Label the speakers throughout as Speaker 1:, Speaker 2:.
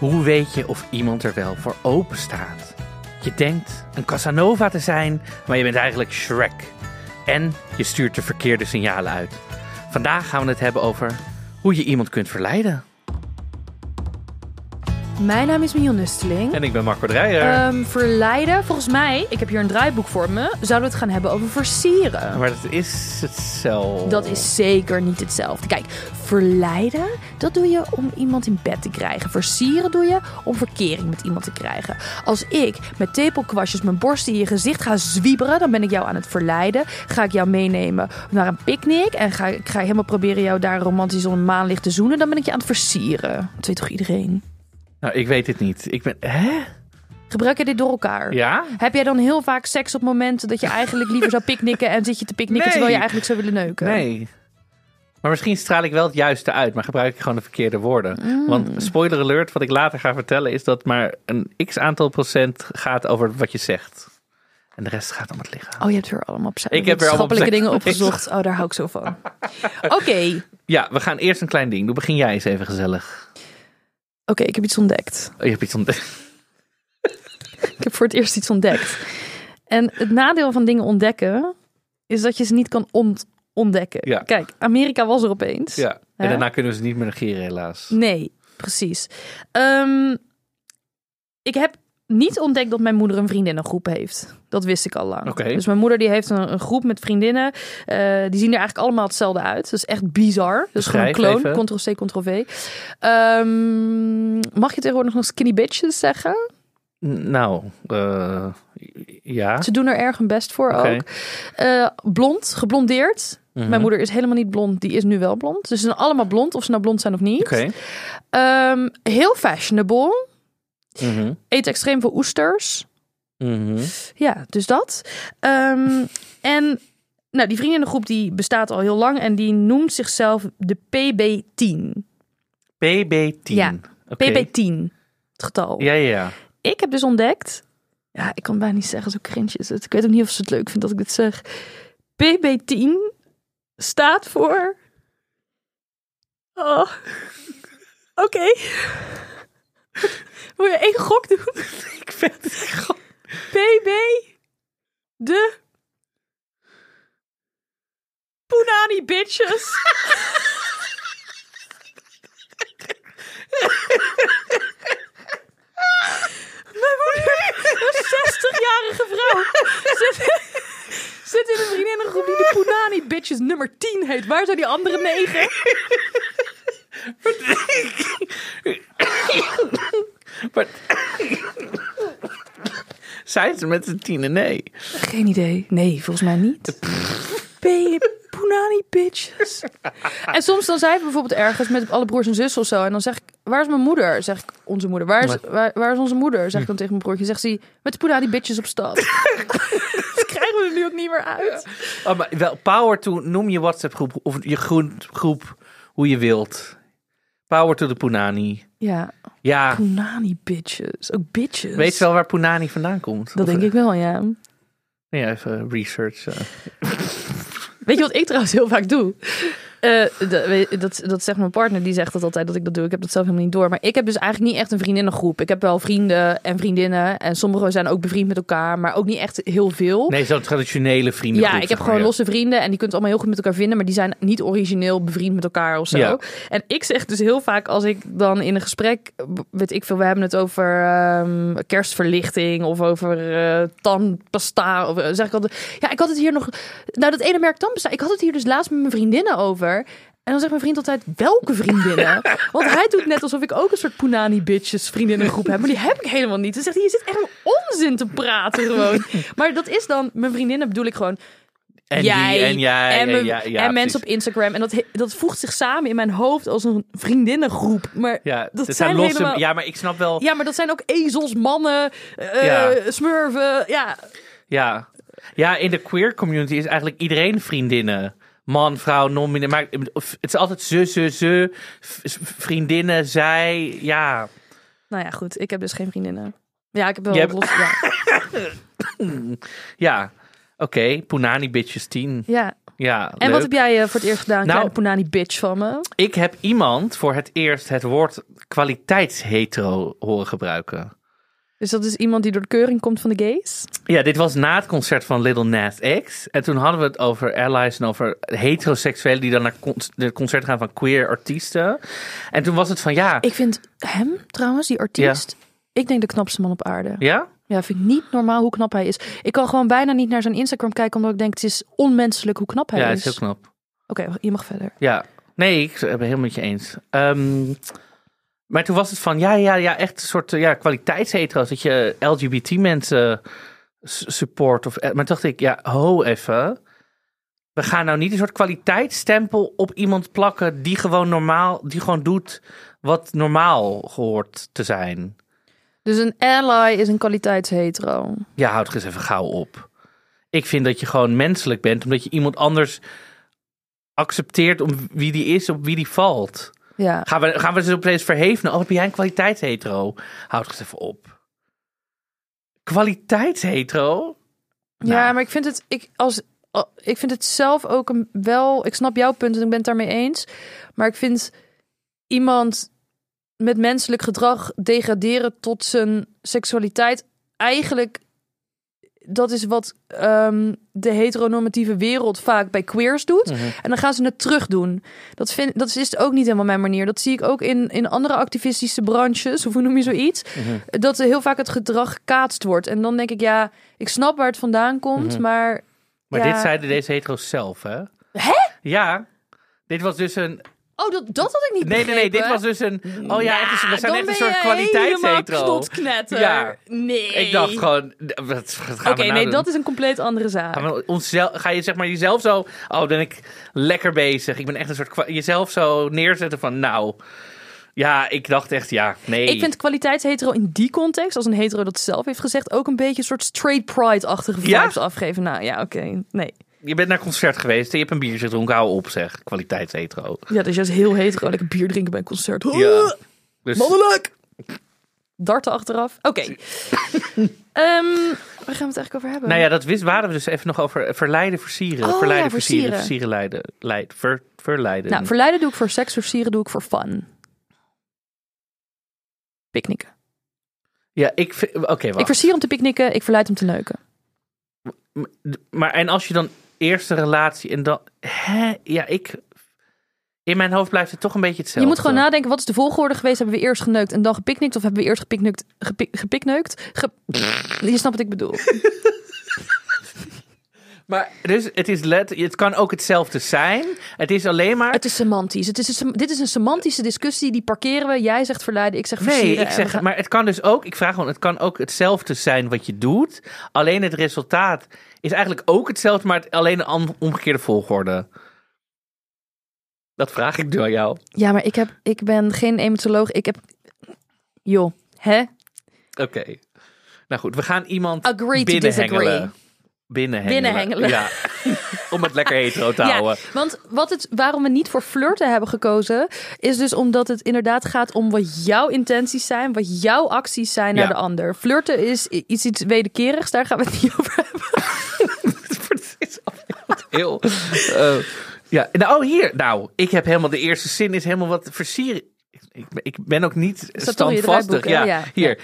Speaker 1: Hoe weet je of iemand er wel voor open staat? Je denkt een Casanova te zijn, maar je bent eigenlijk Shrek. En je stuurt de verkeerde signalen uit. Vandaag gaan we het hebben over hoe je iemand kunt verleiden.
Speaker 2: Mijn naam is Mion Nusteling.
Speaker 1: En ik ben Marco Dreyer.
Speaker 2: Ehm, verleiden, volgens mij, ik heb hier een draaiboek voor me, zouden we het gaan hebben over versieren.
Speaker 1: maar dat is hetzelfde.
Speaker 2: Dat is zeker niet hetzelfde. Kijk, verleiden, dat doe je om iemand in bed te krijgen. Versieren doe je om verkering met iemand te krijgen. Als ik met tepelkwastjes mijn borst in je gezicht ga zwieberen, dan ben ik jou aan het verleiden. Ga ik jou meenemen naar een picknick en ga, ik ga helemaal proberen jou daar romantisch onder maanlicht te zoenen, dan ben ik je aan het versieren. Dat weet toch iedereen?
Speaker 1: Nou, ik weet het niet. Ik ben... Hè?
Speaker 2: Gebruik je dit door elkaar?
Speaker 1: Ja?
Speaker 2: Heb jij dan heel vaak seks op momenten dat je eigenlijk liever zou picknicken en zit je te picknicken
Speaker 1: Nee.
Speaker 2: terwijl je eigenlijk zou willen neuken?
Speaker 1: Nee. Maar misschien straal ik wel het juiste uit, maar gebruik ik gewoon de verkeerde woorden.
Speaker 2: Mm.
Speaker 1: Want spoiler alert, wat ik later ga vertellen, is dat maar een x aantal procent gaat over wat je zegt. En de rest gaat om het lichaam.
Speaker 2: Oh, je hebt weer allemaal
Speaker 1: Ik heb weer allemaal
Speaker 2: dingen opgezocht. Oh, daar hou ik zo van. Oké,
Speaker 1: Ja, we gaan eerst een klein ding. Doe begin jij eens even gezellig.
Speaker 2: Oké, ik heb iets ontdekt.
Speaker 1: Oh, je hebt iets ontdekt.
Speaker 2: Ik heb voor het eerst iets ontdekt. En het nadeel van dingen ontdekken is dat je ze niet kan ont- ontdekken.
Speaker 1: Ja.
Speaker 2: Kijk, Amerika was er opeens.
Speaker 1: Ja. En
Speaker 2: Hè?
Speaker 1: daarna kunnen we ze niet meer negeren, helaas.
Speaker 2: Nee, precies. Ehm, ik heb niet ontdekt dat mijn moeder een vriendinnengroep heeft. Dat wist ik al lang. Dus mijn moeder die heeft een, een groep met vriendinnen. Eh, die zien er eigenlijk allemaal hetzelfde uit. Dat is echt bizar. Dus gewoon een
Speaker 1: Beschrijf
Speaker 2: kloon. Ctrl-C, Ctrl-V. Ehm, mag je tegenwoordig nog skinny bitches zeggen?
Speaker 1: Nou, eh, ja.
Speaker 2: Ze doen er erg hun best voor ook. Eh, blond, geblondeerd.
Speaker 1: Mhm.
Speaker 2: Mijn moeder is helemaal niet blond. Die is nu wel blond. Dus ze zijn allemaal blond. Of ze nou blond zijn of niet.
Speaker 1: Oké.
Speaker 2: Ehm, heel fashionable.
Speaker 1: Mhm.
Speaker 2: Eet extreem veel oesters.
Speaker 1: Mhm.
Speaker 2: Ja, dus dat. Ehm, en nou, die vriendinnengroep die bestaat al heel lang en die noemt zichzelf de PB10.
Speaker 1: PB10.
Speaker 2: Ja,
Speaker 1: Oké.
Speaker 2: PB10, het getal.
Speaker 1: Ja, ja, ja.
Speaker 2: Ik heb dus ontdekt, ja, ik kan bijna niet zeggen, zo cringe is het. Ik weet ook niet of ze het leuk vindt dat ik dit zeg. PB10 staat voor... Oh, oké. Wil je één gok doen?
Speaker 1: Ik vind het gewoon...
Speaker 2: PB de Punani bitches. Mijn moeder, een 60-jarige vrouw, zit, in een vriendinnengroep die de Punani bitches nummer 10 heet. Waar zijn die andere negen?
Speaker 1: Maar... Zijn ze met z'n tienen? Nee.
Speaker 2: Geen idee. Nee, volgens mij niet. P- Punani bitches. En soms dan zijn we bijvoorbeeld ergens met alle broers en zussen of zo. En dan zeg ik, waar is mijn moeder? Zeg ik, onze moeder. Waar is, waar, waar is onze moeder? Zeg ik dan tegen mijn broertje. Zegt ze, met de Punani bitches op stad. dat krijgen we er nu ook niet meer uit.
Speaker 1: Oh, maar wel, power to, noem je WhatsApp groep of je groen groep hoe je wilt. Power to de Punani.
Speaker 2: Ja,
Speaker 1: Ja,
Speaker 2: Punani bitches. Ook bitches.
Speaker 1: weet je wel waar Punani vandaan komt?
Speaker 2: Dat denk ik wel, ja.
Speaker 1: Ja, even research. eh.
Speaker 2: Weet je wat ik trouwens heel vaak doe? Eh, dat, dat, zegt mijn partner, die zegt dat altijd dat ik dat doe. Ik heb dat zelf helemaal niet door. Maar ik heb dus eigenlijk niet echt een vriendinnengroep. Ik heb wel vrienden en vriendinnen. En sommigen zijn ook bevriend met elkaar, maar ook niet echt heel veel.
Speaker 1: Nee, zo'n traditionele vriendengroep.
Speaker 2: Ja, ik heb gewoon losse vrienden en die kunt allemaal heel goed met elkaar vinden, maar die zijn niet origineel bevriend met elkaar of zo.
Speaker 1: Ja.
Speaker 2: En ik zeg dus heel vaak als ik dan in een gesprek, weet ik veel, we hebben het over ehm, kerstverlichting of over eh tandpasta, of eh, zeg ik altijd, ja, ik had het hier nog, nou dat ene merk tandpasta, ik had het hier dus laatst met mijn vriendinnen over. En dan zegt mijn vriend altijd, welke vriendinnen? Want hij doet net alsof ik ook een soort Punani bitches vriendinnengroep heb. Maar die heb ik helemaal niet. Dan zegt hij, je zit echt onzin te praten gewoon. Maar dat is dan, mijn vriendinnen bedoel ik gewoon
Speaker 1: En
Speaker 2: jij
Speaker 1: die en jij
Speaker 2: en,
Speaker 1: ja- ja,
Speaker 2: en mensen op Instagram. En dat, dat voegt zich samen in mijn hoofd als een vriendinnengroep. Maar
Speaker 1: Ja,
Speaker 2: dat zijn
Speaker 1: losse,
Speaker 2: helemaal...
Speaker 1: ja, maar ik snap wel.
Speaker 2: Ja, maar dat zijn ook ezels, mannen, eh,
Speaker 1: Ja.
Speaker 2: smurven. Ja,
Speaker 1: Ja. ja, in de queer community is eigenlijk iedereen vriendinnen. Man, vrouw, non maar Het is altijd ze, ze, ze. Vriendinnen, zij. Ja.
Speaker 2: nou ja, goed. Ik heb dus geen vriendinnen. Ja, ik heb wel
Speaker 1: hebt-
Speaker 2: los. Ja.
Speaker 1: Ja. Oké, Punani Bitches 10.
Speaker 2: ja.
Speaker 1: Ja,
Speaker 2: En
Speaker 1: leuk.
Speaker 2: wat heb jij eh, voor het eerst gedaan?
Speaker 1: Nou-
Speaker 2: Kleine Punani bitch van me.
Speaker 1: Ik heb iemand voor het eerst het woord kwaliteitshetero horen gebruiken.
Speaker 2: Dus dat is iemand die door de keuring komt van de gays?
Speaker 1: Ja, dit was na het concert van Little Nas X. En toen hadden we het over allies en over heteroseksuelen die dan naar de concert gaan van queer artiesten. En toen was het van ja,
Speaker 2: Ik vind hem trouwens, die artiest, ik denk de knapste man op aarde.
Speaker 1: ja?
Speaker 2: Ja, vind ik niet normaal hoe knap hij is. Ik kan gewoon bijna niet naar zijn Instagram kijken, omdat ik denk het is onmenselijk hoe knap hij
Speaker 1: Ja,
Speaker 2: is.
Speaker 1: is heel knap.
Speaker 2: Oké, je mag verder.
Speaker 1: Ja, nee, ik ben het helemaal met je eens. Ehm, maar toen was het van ja, ja, ja, echt een soort eh, ja, kwaliteitshetero's. Dat je LGBT mensen s- support. Of, eh, maar toen dacht ik, ja, ho even. We gaan nou niet een soort kwaliteitsstempel op iemand plakken die gewoon normaal, die gewoon doet wat normaal gehoord te zijn.
Speaker 2: Dus een ally is een kwaliteitshetero.
Speaker 1: Ja, houd eens even gauw op. Ik vind dat je gewoon menselijk bent, omdat je iemand anders accepteert om wie die is, op wie die valt.
Speaker 2: Ja.
Speaker 1: Gaan we, gaan we ze opeens verheven? Oh, heb jij een kwaliteitshetero? Houd eens even op. Kwaliteitshetero?
Speaker 2: Ja,
Speaker 1: Nou.
Speaker 2: maar ik vind het, ik, als, ik vind het zelf ook een, wel. Ik snap jouw punt en ik ben het daarmee eens. Maar ik vind iemand met menselijk gedrag degraderen tot zijn seksualiteit eigenlijk. Dat is wat ehm, de heteronormatieve wereld vaak bij queers doet. En dan gaan ze het terug doen. Dat, vind, dat is ook niet helemaal mijn manier. Dat zie ik ook in, in andere activistische branches. Of hoe noem je zoiets? Dat er heel vaak het gedrag gekaatst wordt. En dan denk ik, ja, ik snap waar het vandaan komt. Maar
Speaker 1: Maar
Speaker 2: Ja.
Speaker 1: dit zeiden deze hetero's zelf, hè?
Speaker 2: Hè?
Speaker 1: Ja. Dit was dus een...
Speaker 2: Oh, dat, dat had ik niet
Speaker 1: Nee, nee, nee. Dit was dus een... Oh ja, het is, we zijn
Speaker 2: dan
Speaker 1: echt een soort
Speaker 2: je
Speaker 1: kwaliteitshetero.
Speaker 2: helemaal knotknetter.
Speaker 1: Ja.
Speaker 2: Nee.
Speaker 1: Ik dacht gewoon... Wat, wat gaan
Speaker 2: Oké,
Speaker 1: we nou
Speaker 2: nee,
Speaker 1: doen?
Speaker 2: dat is een compleet andere zaak.
Speaker 1: Gaan we onszelf, ga je zeg maar jezelf zo... Oh, ben ik lekker bezig. Ik ben echt een soort... kwa- Jezelf zo neerzetten van... Nou... Ja, ik dacht echt, ja, nee.
Speaker 2: Ik vind kwaliteitshetero in die context, als een hetero dat zelf heeft gezegd, ook een beetje een soort straight pride-achtige
Speaker 1: Ja?
Speaker 2: vibes afgeven. Nou ja, oké. Nee.
Speaker 1: Je bent naar een concert geweest en je hebt een biertje gedronken. Hou op, zeg. Kwaliteitshetero.
Speaker 2: Ja, dat is juist heel hetero. Lekker bier drinken bij een concert.
Speaker 1: Ja. Dus,
Speaker 2: Mannelijk! Darten achteraf. Oké. Ehm, waar gaan we het eigenlijk over hebben?
Speaker 1: nou ja, dat wist, waren we dus even nog over verleiden, versieren.
Speaker 2: Oh,
Speaker 1: verleiden,
Speaker 2: ja,
Speaker 1: versieren,
Speaker 2: versieren.
Speaker 1: versieren, leiden. Leid, ver, verleiden.
Speaker 2: Nou, verleiden doe ik voor seks, versieren doe ik voor fun. Picknicken.
Speaker 1: ja, ik vind... Oké,
Speaker 2: Ik
Speaker 1: wacht.
Speaker 2: versier om te picknicken, ik verleid om te neuken.
Speaker 1: Maar en als je dan eerste relatie en dan... Hè? Ja, ik... In mijn hoofd blijft het toch een beetje hetzelfde.
Speaker 2: Je moet gewoon nadenken, wat is de volgorde geweest? Hebben we eerst geneukt en dan gepiknikt? Of hebben we eerst gepiknikt, gepi- gepikneukt? Ge- je snapt wat ik bedoel.
Speaker 1: Maar dus het is let, het kan ook hetzelfde zijn. Het is alleen maar.
Speaker 2: Het is semantisch. Het is een, dit is een semantische discussie, die parkeren we. Jij zegt verleiden, ik zeg
Speaker 1: Nee,
Speaker 2: versieren.
Speaker 1: ik
Speaker 2: en we
Speaker 1: zeg,
Speaker 2: gaan-
Speaker 1: maar het kan dus ook. Ik vraag gewoon, het kan ook hetzelfde zijn wat je doet. Alleen het resultaat is eigenlijk ook hetzelfde, maar het- alleen een omgekeerde volgorde. Dat vraag ik nu aan jou.
Speaker 2: Ja, maar ik, heb, ik ben geen emetoloog. Ik heb... Joh, hè?
Speaker 1: Oké. Nou goed, we gaan iemand
Speaker 2: Agree to
Speaker 1: binnenhengelen.
Speaker 2: disagree.
Speaker 1: Binnenhengelen.
Speaker 2: Binnenhengelen.
Speaker 1: Ja. Om het lekker hetero te houden.
Speaker 2: Ja, want wat het, waarom we niet voor flirten hebben gekozen, is dus omdat het inderdaad gaat om wat jouw intenties zijn, wat jouw acties zijn naar
Speaker 1: Ja.
Speaker 2: de ander. Flirten is iets, iets wederkerigs, daar gaan we het niet over hebben.
Speaker 1: Het is heel. eh, ja, nou, hier. Nou, ik heb helemaal de eerste zin is helemaal wat versieren. Ik, ben- ik ben ook niet standvastig.
Speaker 2: draaiboek, hè?
Speaker 1: Ja,
Speaker 2: Ja.
Speaker 1: hier.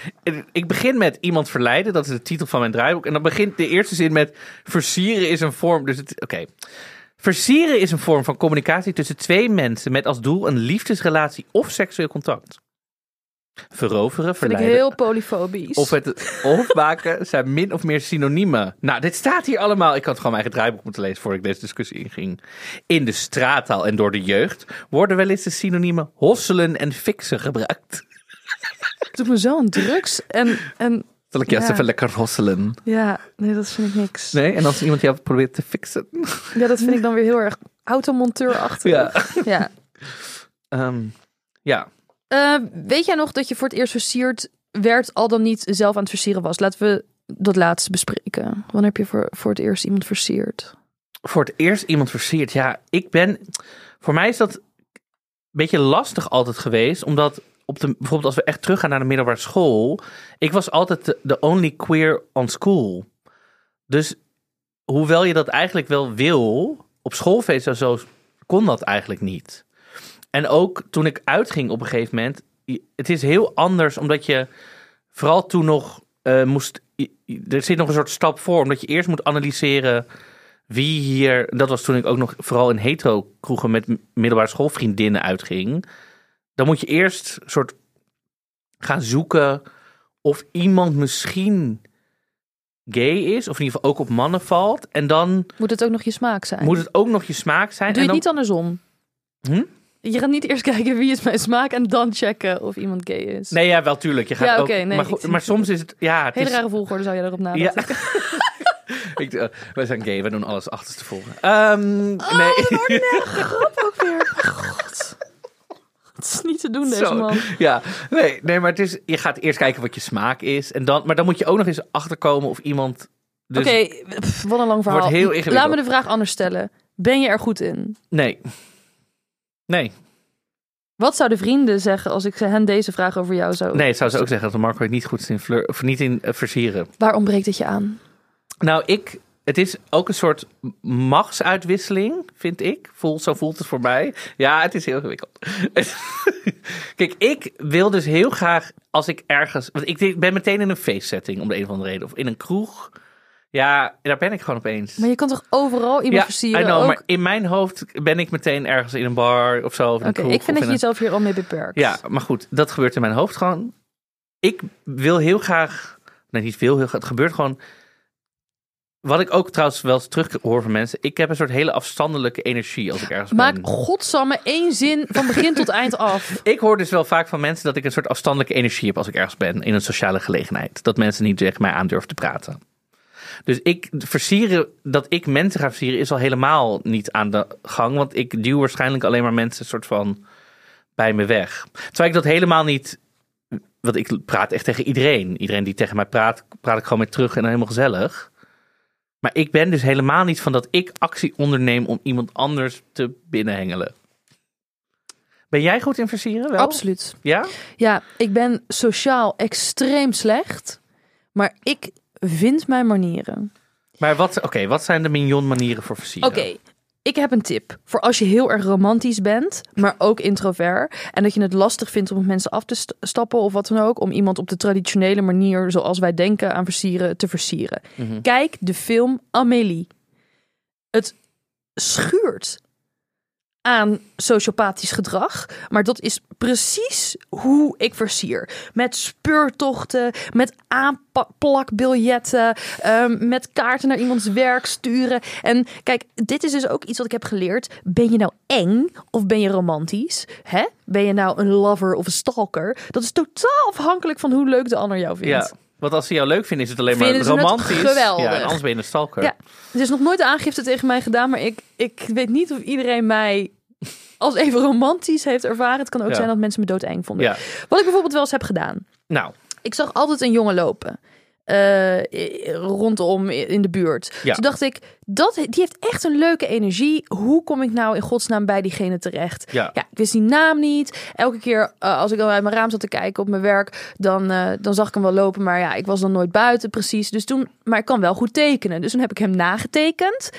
Speaker 1: Ik begin met iemand verleiden. Dat is de titel van mijn draaiboek. En dan begint de eerste zin met versieren is een vorm. Dus oké. Versieren is een vorm van communicatie tussen twee mensen met als doel een liefdesrelatie of seksueel contact. Veroveren,
Speaker 2: Vind ik
Speaker 1: verleiden,
Speaker 2: heel polyfobisch.
Speaker 1: of het opmaken zijn min of meer synoniemen. Nou, dit staat hier allemaal. Ik had gewoon mijn eigen draaiboek moeten lezen voordat ik deze discussie inging. In de straattaal en door de jeugd worden wel eens de synoniemen hosselen en fixen gebruikt.
Speaker 2: Het doet me zo drugs en, en
Speaker 1: Zal ik juist
Speaker 2: Ja.
Speaker 1: even lekker rosselen?
Speaker 2: Ja, nee, dat vind ik niks.
Speaker 1: Nee? En als iemand jou probeert te fixen?
Speaker 2: Ja, dat vind ik dan weer heel erg automonteurachtig.
Speaker 1: Ja.
Speaker 2: ja.
Speaker 1: Ehm, ja.
Speaker 2: Eh, weet jij nog dat je voor het eerst versierd werd, al dan niet zelf aan het versieren was? Laten we dat laatste bespreken. Wanneer heb je voor, voor het eerst iemand versierd?
Speaker 1: Voor het eerst iemand versierd. Ja, ik ben... Voor mij is dat een beetje lastig altijd geweest. Omdat op de, bijvoorbeeld als we echt teruggaan naar de middelbare school. Ik was altijd de, only queer on school. Dus hoewel je dat eigenlijk wel wil, op schoolfeest en zo kon dat eigenlijk niet. En ook toen ik uitging op een gegeven moment, het is heel anders omdat je vooral toen nog eh, moest, er zit nog een soort stap voor, omdat je eerst moet analyseren wie hier, dat was toen ik ook nog vooral in hetero kroegen met middelbare schoolvriendinnen uitging. Dan moet je eerst soort gaan zoeken of iemand misschien gay is, of in ieder geval ook op mannen valt. En dan
Speaker 2: Moet het ook nog je smaak zijn?
Speaker 1: moet het ook nog je smaak zijn.
Speaker 2: Doe je
Speaker 1: en
Speaker 2: het
Speaker 1: dan,
Speaker 2: niet andersom?
Speaker 1: Hm?
Speaker 2: Je gaat niet eerst kijken wie is mijn smaak en dan checken of iemand gay is.
Speaker 1: Nee, ja, wel tuurlijk. Je gaat
Speaker 2: Ja,
Speaker 1: ook,
Speaker 2: oké, nee,
Speaker 1: maar, goed, maar soms is het, ja, het
Speaker 2: Hele
Speaker 1: is,
Speaker 2: rare volgorde zou je daarop
Speaker 1: ja.
Speaker 2: nadenken.
Speaker 1: ik, eh, wij zijn gay, wij doen alles achterstevoren. Ehm
Speaker 2: Oh,
Speaker 1: nee.
Speaker 2: Grap ook weer. God. Het is niet te doen, deze
Speaker 1: Zo.
Speaker 2: man.
Speaker 1: Ja, nee, nee, maar het is, je gaat eerst kijken wat je smaak is. En dan, maar dan moet je ook nog eens achterkomen of iemand. Dus,
Speaker 2: Oké, wat een lang verhaal.
Speaker 1: Wordt heel ingewikkeld.
Speaker 2: Laat me de vraag anders stellen. Ben je er goed in?
Speaker 1: Nee. Nee.
Speaker 2: Wat zouden vrienden zeggen als ik hen deze vraag over jou zou...
Speaker 1: Nee, het zou ze ook zeggen dat Marco niet goed is in fleur, of niet in eh, versieren.
Speaker 2: Waar ontbreekt het je aan?
Speaker 1: Nou, ik, het is ook een soort machtsuitwisseling, vind ik. Voel, zo voelt het voor mij. Ja, het is heel ingewikkeld. Kijk, ik wil dus heel graag als ik ergens. Want ik ben meteen in een feestsetting om de een of andere reden. Of in een kroeg. Ja, daar ben ik gewoon opeens.
Speaker 2: Maar je kan toch overal iemand
Speaker 1: ja,
Speaker 2: versieren?
Speaker 1: I know,
Speaker 2: ook...
Speaker 1: maar in mijn hoofd ben ik meteen ergens in een bar of zo.
Speaker 2: Oké, ik vind dat je jezelf hier al mee beperkt.
Speaker 1: Ja, maar goed, dat gebeurt in mijn hoofd gewoon. Ik wil heel graag. Nee, niet veel, heel graag. Het gebeurt gewoon. Wat ik ook trouwens wel eens terug hoor van mensen. Ik heb een soort hele afstandelijke energie als ik ergens
Speaker 2: Maak
Speaker 1: ben.
Speaker 2: godsamme één zin van begin tot eind af.
Speaker 1: Ik hoor dus wel vaak van mensen dat ik een soort afstandelijke energie heb als ik ergens ben in een sociale gelegenheid. Dat mensen niet tegen mij aandurven te praten. Dus ik versieren, dat ik mensen ga versieren, is al helemaal niet aan de gang. Want ik duw waarschijnlijk alleen maar mensen soort van bij me weg. Terwijl ik dat helemaal niet. Want ik praat echt tegen iedereen. Iedereen die tegen mij praat, praat ik gewoon mee terug en dan helemaal gezellig. Maar ik ben dus helemaal niet van dat ik actie onderneem om iemand anders te binnenhengelen. Ben jij goed in versieren? Wel?
Speaker 2: Absoluut.
Speaker 1: Ja?
Speaker 2: Ja, ik ben sociaal extreem slecht. Maar ik vind mijn manieren.
Speaker 1: Maar wat, oké, wat zijn de mignon manieren voor versieren?
Speaker 2: Oké, ik heb een tip. Voor als je heel erg romantisch bent, maar ook introvert. En dat je het lastig vindt om op mensen af te st- stappen of wat dan ook. Om iemand op de traditionele manier, zoals wij denken aan versieren, te versieren.
Speaker 1: Mhm.
Speaker 2: Kijk de film Amélie. Het schuurt aan sociopathisch gedrag. Maar dat is precies hoe ik versier. Met speurtochten, met aanplakbiljetten, ehm, met kaarten naar iemands werk sturen. En kijk, dit is dus ook iets wat ik heb geleerd. Ben je nou eng of ben je romantisch? Hè? Ben je nou een lover of een stalker? Dat is totaal afhankelijk van hoe leuk de ander jou vindt.
Speaker 1: Ja, want als ze jou leuk vinden, is het alleen maar
Speaker 2: Vinden
Speaker 1: romantisch.
Speaker 2: geweldig.
Speaker 1: Ja, anders ben je een stalker.
Speaker 2: Ja, er is nog nooit aangifte tegen mij gedaan, maar ik, ik weet niet of iedereen mij als even romantisch heeft ervaren. Het kan ook
Speaker 1: Ja.
Speaker 2: zijn dat mensen me doodeng vonden.
Speaker 1: Ja.
Speaker 2: Wat ik bijvoorbeeld wel eens heb gedaan.
Speaker 1: Nou,
Speaker 2: Ik zag altijd een jongen lopen. eh, rondom in de buurt.
Speaker 1: Ja.
Speaker 2: Toen dacht ik, dat, die heeft echt een leuke energie. Hoe kom ik nou in godsnaam bij diegene terecht?
Speaker 1: ja.
Speaker 2: Ja, ik wist die naam niet. Elke keer eh, als ik dan uit mijn raam zat te kijken op mijn werk, dan, eh, dan zag ik hem wel lopen. Maar ja, ik was dan nooit buiten precies. Dus toen, maar ik kan wel goed tekenen. Dus toen heb ik hem nagetekend.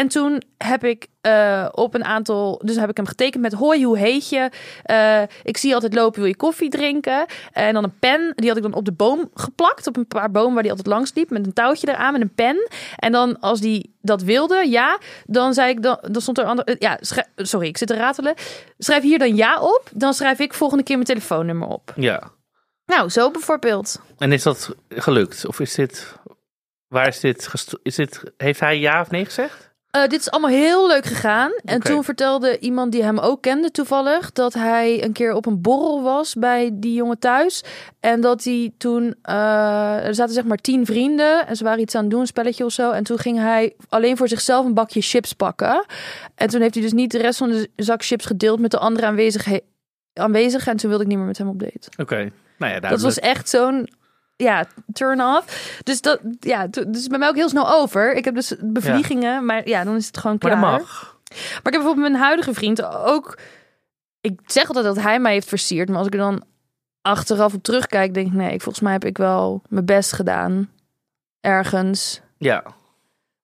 Speaker 2: En toen heb ik eh, op een aantal, dus heb ik hem getekend met hoi, hoe heet je? Eh, ik zie je altijd lopen, wil je koffie drinken? En dan een pen, die had ik dan op de boom geplakt, op een paar bomen waar die altijd langs liep, met een touwtje eraan, met een pen. En dan als die dat wilde, ja, dan zei ik, dan, dan stond er ander, eh, ja, sorry, ik zit te ratelen. Schrijf hier dan ja op, dan schrijf ik volgende keer mijn telefoonnummer op.
Speaker 1: ja.
Speaker 2: Nou, zo bijvoorbeeld.
Speaker 1: En is dat gelukt? Of is dit... Waar is dit... Is dit heeft hij ja of nee gezegd?
Speaker 2: Eh, dit is allemaal heel leuk gegaan. En toen vertelde iemand die hem ook kende toevallig... dat hij een keer op een borrel was bij die jongen thuis. En dat hij toen... eh, er zaten zeg maar tien vrienden en ze waren iets aan het doen, een spelletje of zo. En toen ging hij alleen voor zichzelf een bakje chips pakken. En toen heeft hij dus niet de rest van de zak chips gedeeld met de andere aanwezigen. aanwezigen. En toen wilde ik niet meer met hem op date.
Speaker 1: Oké. Nou ja,
Speaker 2: Dat was echt zo'n ja, turn off. Dus dat ja, dus bij mij ook heel snel over. Ik heb dus bevliegingen, maar ja, dan is het gewoon
Speaker 1: Maar
Speaker 2: klaar.
Speaker 1: dat mag.
Speaker 2: Maar ik heb bijvoorbeeld mijn huidige vriend ook. Ik zeg altijd dat hij mij heeft versierd, maar als ik er dan achteraf op terugkijk, denk ik nee, ik, volgens mij heb ik wel mijn best gedaan ergens.
Speaker 1: Ja.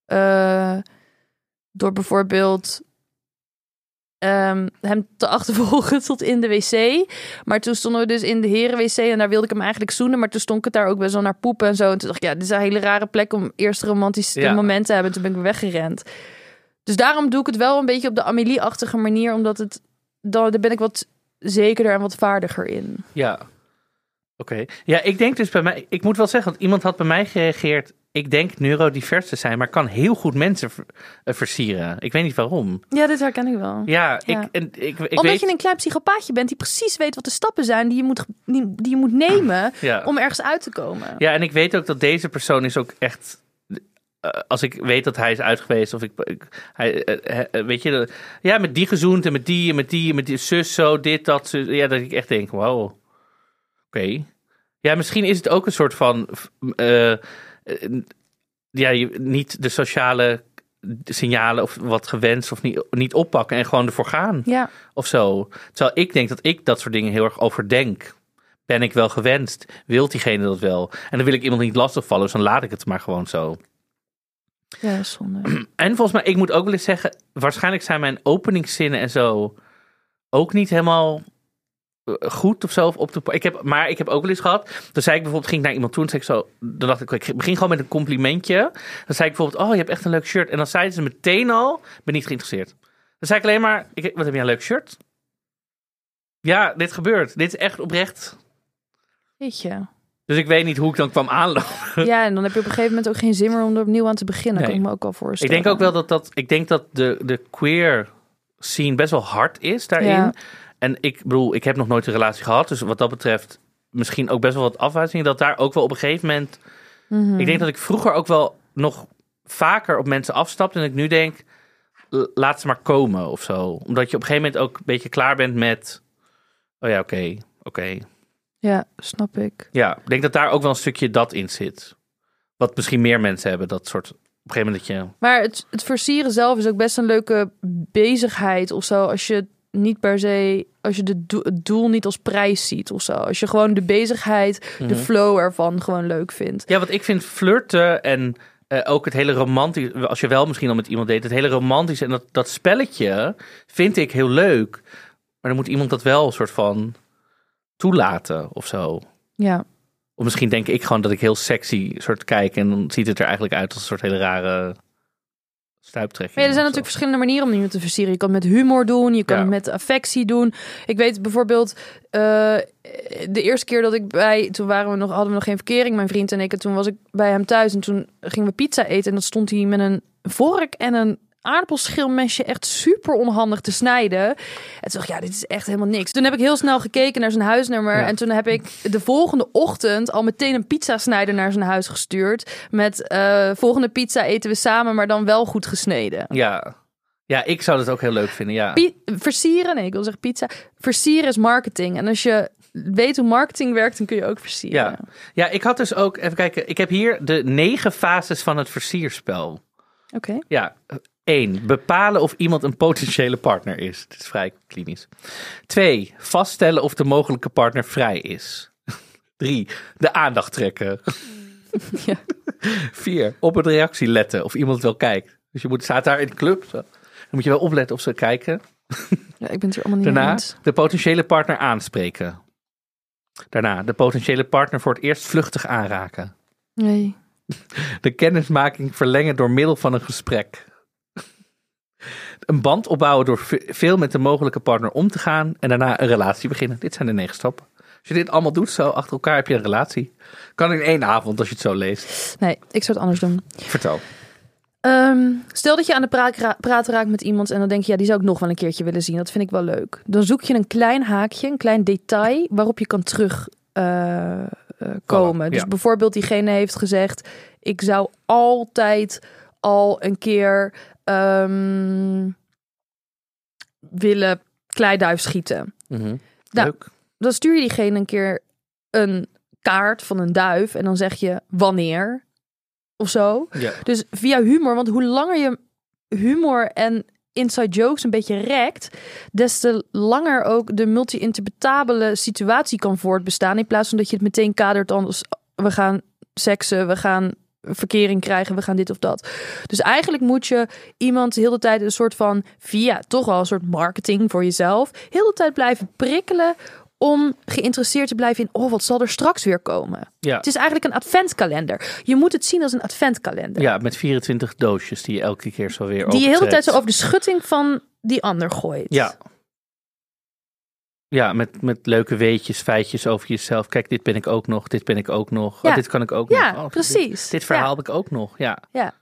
Speaker 2: Eh, door bijvoorbeeld ehm, hem te achtervolgen tot in de wc. Maar toen stonden we dus in de herenwc en daar wilde ik hem eigenlijk zoenen. Maar toen stonk het daar ook best wel naar poepen en zo. En toen dacht ik, ja, dit is een hele rare plek om eerst een romantisch
Speaker 1: Ja.
Speaker 2: moment te hebben. En toen ben ik weggerend. Dus daarom doe ik het wel een beetje op de Amélie-achtige manier. Omdat het, dan, daar ben ik wat zekerder en wat vaardiger in.
Speaker 1: Ja. Oké. Ja, ik denk dus bij mij... Ik moet wel zeggen, want iemand had bij mij gereageerd... Ik denk neurodivers te zijn, maar kan heel goed mensen eh, versieren. Ik weet niet waarom.
Speaker 2: Ja, dit herken ik wel.
Speaker 1: Ja,
Speaker 2: Ja.
Speaker 1: ik, en, ik, ik
Speaker 2: Omdat
Speaker 1: weet...
Speaker 2: je een klein psychopaatje bent die precies weet wat de stappen zijn die je moet, die, die je moet nemen
Speaker 1: Ja.
Speaker 2: om ergens uit te komen.
Speaker 1: Ja, en ik weet ook dat deze persoon is ook echt. eh, als ik weet dat hij is uit geweest, of ik. ik- hij, eh, weet je, ja, met die gezoend en met die en met die en met die zus, zo, dit, dat. Zus, ja, dat ik echt denk: wow. Oké. Ja, misschien is het ook een soort van. Ja, je, niet de sociale signalen of wat gewenst of niet, niet oppakken en gewoon ervoor gaan
Speaker 2: Ja,
Speaker 1: of zo. Terwijl ik denk dat ik dat soort dingen heel erg overdenk. Ben ik wel gewenst? Wilt diegene dat wel? En dan wil ik iemand niet lastigvallen, dus dan laat ik het maar gewoon zo.
Speaker 2: ja zonde.
Speaker 1: En volgens mij, ik moet ook wel eens zeggen, waarschijnlijk zijn mijn openingszinnen en zo ook niet helemaal eh, goed of zo. Op de, ik heb, maar ik heb ook wel eens gehad, dan zei ik bijvoorbeeld, ging ik naar iemand toe en zei ik zo, dan dacht ik, ik begin gewoon met een complimentje. Dan zei ik bijvoorbeeld, oh, je hebt echt een leuk shirt. En dan zeiden ze meteen al, ik ben niet geïnteresseerd. Dan zei ik alleen maar, ik, wat heb je een leuk shirt? Ja, dit gebeurt. Dit is echt oprecht.
Speaker 2: Weet je.
Speaker 1: Dus ik weet niet hoe ik dan kwam aanlopen.
Speaker 2: Ja, en dan heb je op een gegeven moment ook geen zin meer om er opnieuw aan te beginnen.
Speaker 1: Nee.
Speaker 2: Kan ik me ook wel
Speaker 1: Ik
Speaker 2: voorstellen.
Speaker 1: denk ook wel dat dat. Ik denk dat de, de queer scene best wel hard is daarin.
Speaker 2: Ja.
Speaker 1: En ik bedoel, ik heb nog nooit een relatie gehad. Dus wat dat betreft, misschien ook best wel wat afwijzingen. Dat daar ook wel op een gegeven moment.
Speaker 2: Mhm.
Speaker 1: Ik denk dat ik vroeger ook wel nog vaker op mensen afstapte. En ik nu denk, laat ze maar komen of zo. Omdat je op een gegeven moment ook een beetje klaar bent met. Oh ja, oké, oké.
Speaker 2: Ja, snap ik.
Speaker 1: Ja, ik denk dat daar ook wel een stukje dat in zit. Wat misschien meer mensen hebben, dat soort. Op een gegeven moment dat je.
Speaker 2: Maar het, het versieren zelf is ook best een leuke bezigheid of zo. Als je het niet per se, als je de do- het doel niet als prijs ziet of zo. Als je gewoon de bezigheid,
Speaker 1: Mhm.
Speaker 2: de flow ervan gewoon leuk vindt.
Speaker 1: Ja, wat ik vind flirten en eh, ook het hele romantisch, als je wel misschien al met iemand deed, het hele romantisch en dat, dat spelletje vind ik heel leuk. Maar dan moet iemand dat wel een soort van toelaten of zo.
Speaker 2: Ja,
Speaker 1: Of misschien denk ik gewoon dat ik heel sexy soort kijk en dan ziet het er eigenlijk uit als een soort hele rare stuiptrekking.
Speaker 2: Maar ja, er zijn
Speaker 1: zo.
Speaker 2: natuurlijk verschillende manieren om dingen te versieren. Je kan het met humor doen, je kan
Speaker 1: Ja.
Speaker 2: het met affectie doen. Ik weet bijvoorbeeld, eh, de eerste keer dat ik bij, toen waren we nog, hadden we nog geen verkering, mijn vriend en ik. En toen was ik bij hem thuis en toen gingen we pizza eten. En dan stond hij met een vork en een aardappelschilmesje echt super onhandig te snijden. En toen dacht ik, ja, dit is echt helemaal niks. Toen heb ik heel snel gekeken naar zijn huisnummer.
Speaker 1: Ja.
Speaker 2: En toen heb ik de volgende ochtend al meteen een pizzasnijder naar zijn huis gestuurd. Met eh, volgende pizza eten we samen, maar dan wel goed gesneden.
Speaker 1: Ja. ja, ik zou dat ook heel leuk vinden, ja.
Speaker 2: Pi- versieren, nee, ik wil zeggen pizza. Versieren is marketing. En als je weet hoe marketing werkt, dan kun je ook versieren.
Speaker 1: Ja. ja, ik had dus ook, even kijken, ik heb hier de negen fases van het versierspel.
Speaker 2: Oké.
Speaker 1: Ja, één, bepalen of iemand een potentiële partner is. Dit is vrij klinisch. Twee, vaststellen of de mogelijke partner vrij is. Drie, de aandacht trekken.
Speaker 2: Ja.
Speaker 1: Vier, op een reactie letten of iemand wel kijkt. Dus je moet, staat daar in de club, zo. dan moet je wel opletten of ze kijken.
Speaker 2: ja, ik ben het er allemaal niet
Speaker 1: Daarna,
Speaker 2: eens.
Speaker 1: de potentiële partner aanspreken. Daarna, de potentiële partner voor het eerst vluchtig aanraken.
Speaker 2: Nee.
Speaker 1: De kennismaking verlengen door middel van een gesprek. Een band opbouwen door ve- veel met de mogelijke partner om te gaan. En daarna een relatie beginnen. Dit zijn de negen stappen. Als je dit allemaal doet zo achter elkaar heb je een relatie. Kan in één avond als je het zo leest.
Speaker 2: Nee, ik zou het anders doen.
Speaker 1: Vertel.
Speaker 2: Ehm, stel dat je aan de praat, ra- raakt met iemand en dan denk je, ja, die zou ik nog wel een keertje willen zien. Dat vind ik wel leuk. Dan zoek je een klein haakje, een klein detail waarop je kan terug eh, eh, dus bijvoorbeeld diegene heeft gezegd, ik zou altijd al een keer ehm, willen kleiduif schieten.
Speaker 1: Mhm.
Speaker 2: Nou,
Speaker 1: Leuk.
Speaker 2: Dan stuur je diegene een keer een kaart van een duif en dan zeg je wanneer of zo.
Speaker 1: Ja.
Speaker 2: Dus via humor, want hoe langer je humor en inside jokes een beetje rekt, des te langer ook de multi-interpretabele situatie kan voortbestaan. In plaats van dat je het meteen kadert als we gaan seksen, we gaan verkering krijgen, we gaan dit of dat. Dus eigenlijk moet je iemand de hele tijd een soort van, via toch wel een soort marketing voor jezelf, heel de tijd blijven prikkelen om geïnteresseerd te blijven in, oh, wat zal er straks weer komen?
Speaker 1: Ja.
Speaker 2: Het is eigenlijk een adventkalender. Je moet het zien als een adventkalender.
Speaker 1: ja, met 24 doosjes die je elke keer zo weer
Speaker 2: Die je heel de tijd zo over de schutting van die ander gooit.
Speaker 1: Ja. Ja, met, met leuke weetjes, feitjes over jezelf. Kijk, dit ben ik ook nog, dit ben ik ook nog.
Speaker 2: Ja.
Speaker 1: Oh, dit kan ik ook
Speaker 2: Ja,
Speaker 1: nog. Oh,
Speaker 2: precies.
Speaker 1: Dit, dit verhaal
Speaker 2: Ja.
Speaker 1: heb ik ook nog, ja.
Speaker 2: Ja.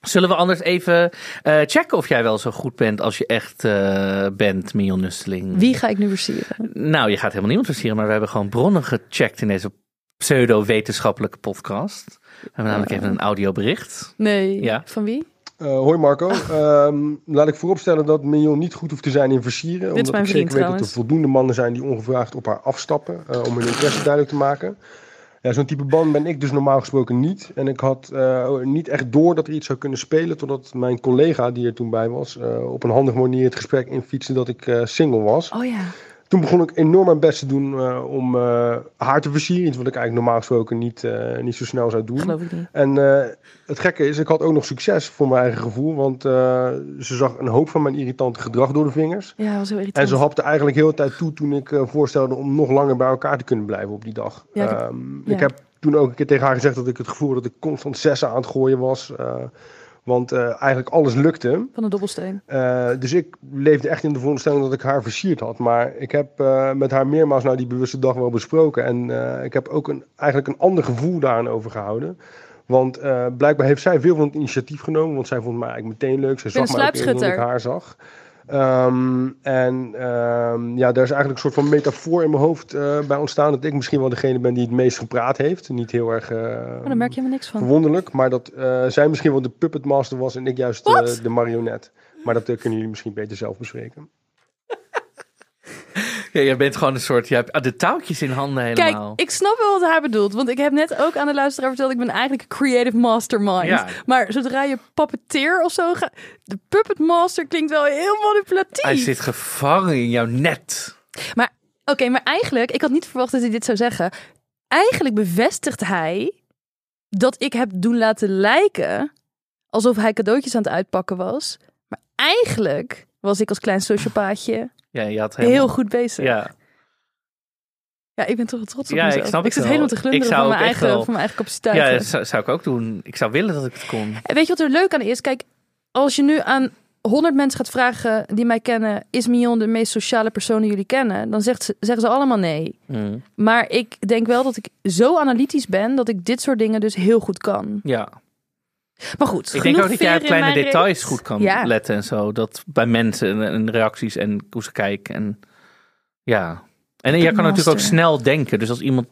Speaker 1: Zullen we anders even eh, checken of jij wel zo goed bent als je echt eh, bent, Mion Nusteling?
Speaker 2: Wie ga ik nu versieren?
Speaker 1: Nou, je gaat helemaal niemand versieren, maar we hebben gewoon bronnen gecheckt in deze pseudo-wetenschappelijke podcast. We hebben namelijk even een audiobericht.
Speaker 2: Nee.
Speaker 1: Ja.
Speaker 2: Van wie?
Speaker 3: Eh, hoi Marco. Ehm, laat ik vooropstellen dat Mignon niet goed hoeft te zijn in versieren.
Speaker 2: Dit
Speaker 3: omdat ik zeker weet dat er voldoende mannen zijn die ongevraagd op haar afstappen. eh, om hun interesse duidelijk te maken. Ja, Zo'n type man ben ik dus normaal gesproken niet. En ik had eh, niet echt door dat er iets zou kunnen spelen. Totdat mijn collega die er toen bij was. op een handige manier het gesprek infietste dat ik single was.
Speaker 2: Oh ja.
Speaker 3: Toen begon ik enorm mijn best te doen eh, om eh, haar te versieren. Iets wat ik eigenlijk normaal gesproken niet, eh, niet zo snel zou doen.
Speaker 2: Geloof ik niet.
Speaker 3: En het gekke is, ik had ook nog succes voor mijn eigen gevoel. Want ze zag een hoop van mijn irritante gedrag door de vingers.
Speaker 2: Ja, was heel irritant.
Speaker 3: En ze hapte eigenlijk heel de tijd toe toen ik voorstelde om nog langer bij elkaar te kunnen blijven op die dag.
Speaker 2: Ja, ik heb-
Speaker 3: Ehm,
Speaker 2: ja.
Speaker 3: Ik heb toen ook een keer tegen haar gezegd dat ik het gevoel had dat ik constant zessen aan het gooien was. Want eh, eigenlijk alles lukte.
Speaker 2: Van een dobbelsteen.
Speaker 3: Eh, dus ik leefde echt in de veronderstelling dat ik haar versierd had. Maar ik heb eh, met haar meermaals nou die bewuste dag wel besproken. En ik heb ook een, eigenlijk een ander gevoel daaraan overgehouden. Want blijkbaar heeft zij veel van het initiatief genomen. Want zij vond mij eigenlijk meteen leuk. Zij
Speaker 2: ben
Speaker 3: zag mij ook dan ik haar zag. Ehm, en ehm, ja, daar is eigenlijk een soort van metafoor in mijn hoofd eh, bij ontstaan. Dat ik misschien wel degene ben die het meest gepraat heeft. Niet heel erg
Speaker 2: Maar daar merk je helemaal niks van.
Speaker 3: verwonderlijk. Maar dat eh, zij misschien wel de puppet master was en ik juist eh, de marionet. Maar dat kunnen jullie misschien beter zelf bespreken.
Speaker 1: Ja, jij bent gewoon een soort, je hebt de touwtjes in handen
Speaker 2: Kijk,
Speaker 1: helemaal.
Speaker 2: ik snap wel wat hij bedoelt. Want ik heb net ook aan de luisteraar verteld... ik ben eigenlijk een creative mastermind.
Speaker 1: Ja.
Speaker 2: Maar zodra je puppeteer of zo gaat... De puppet master klinkt wel heel manipulatief.
Speaker 1: Hij zit gevangen in jouw net.
Speaker 2: Maar oké, maar eigenlijk... Ik had niet verwacht dat hij dit zou zeggen. Eigenlijk bevestigt hij... dat ik heb doen laten lijken... alsof hij cadeautjes aan het uitpakken was. Maar eigenlijk was ik als klein sociopaatje...
Speaker 1: Ja, je had helemaal...
Speaker 2: heel goed bezig.
Speaker 1: Ja,
Speaker 2: Ja, ik ben toch wel trots op
Speaker 1: Ja, ik
Speaker 2: mezelf.
Speaker 1: snap
Speaker 2: ik zit
Speaker 1: wel.
Speaker 2: helemaal te
Speaker 1: Ik
Speaker 2: glunderen van mijn, eigen,
Speaker 1: wel-
Speaker 2: van mijn eigen capaciteiten.
Speaker 1: ja dat zou, zou ik ook doen. Ik zou willen dat ik het kon.
Speaker 2: En weet je wat er leuk aan is? Kijk, als je nu aan 100 mensen gaat vragen die mij kennen... is Mion de meest sociale persoon die jullie kennen? Dan zegt ze, zeggen ze allemaal nee.
Speaker 1: Mm.
Speaker 2: Maar ik denk wel dat ik zo analytisch ben... dat ik dit soort dingen dus heel goed kan.
Speaker 1: Ja,
Speaker 2: Maar goed,
Speaker 1: ik denk ook dat jij op kleine details goed kan
Speaker 2: Ja.
Speaker 1: letten en zo. Dat bij mensen en, en reacties en hoe ze kijken. En ja. En jij kan natuurlijk ook snel denken. Dus als iemand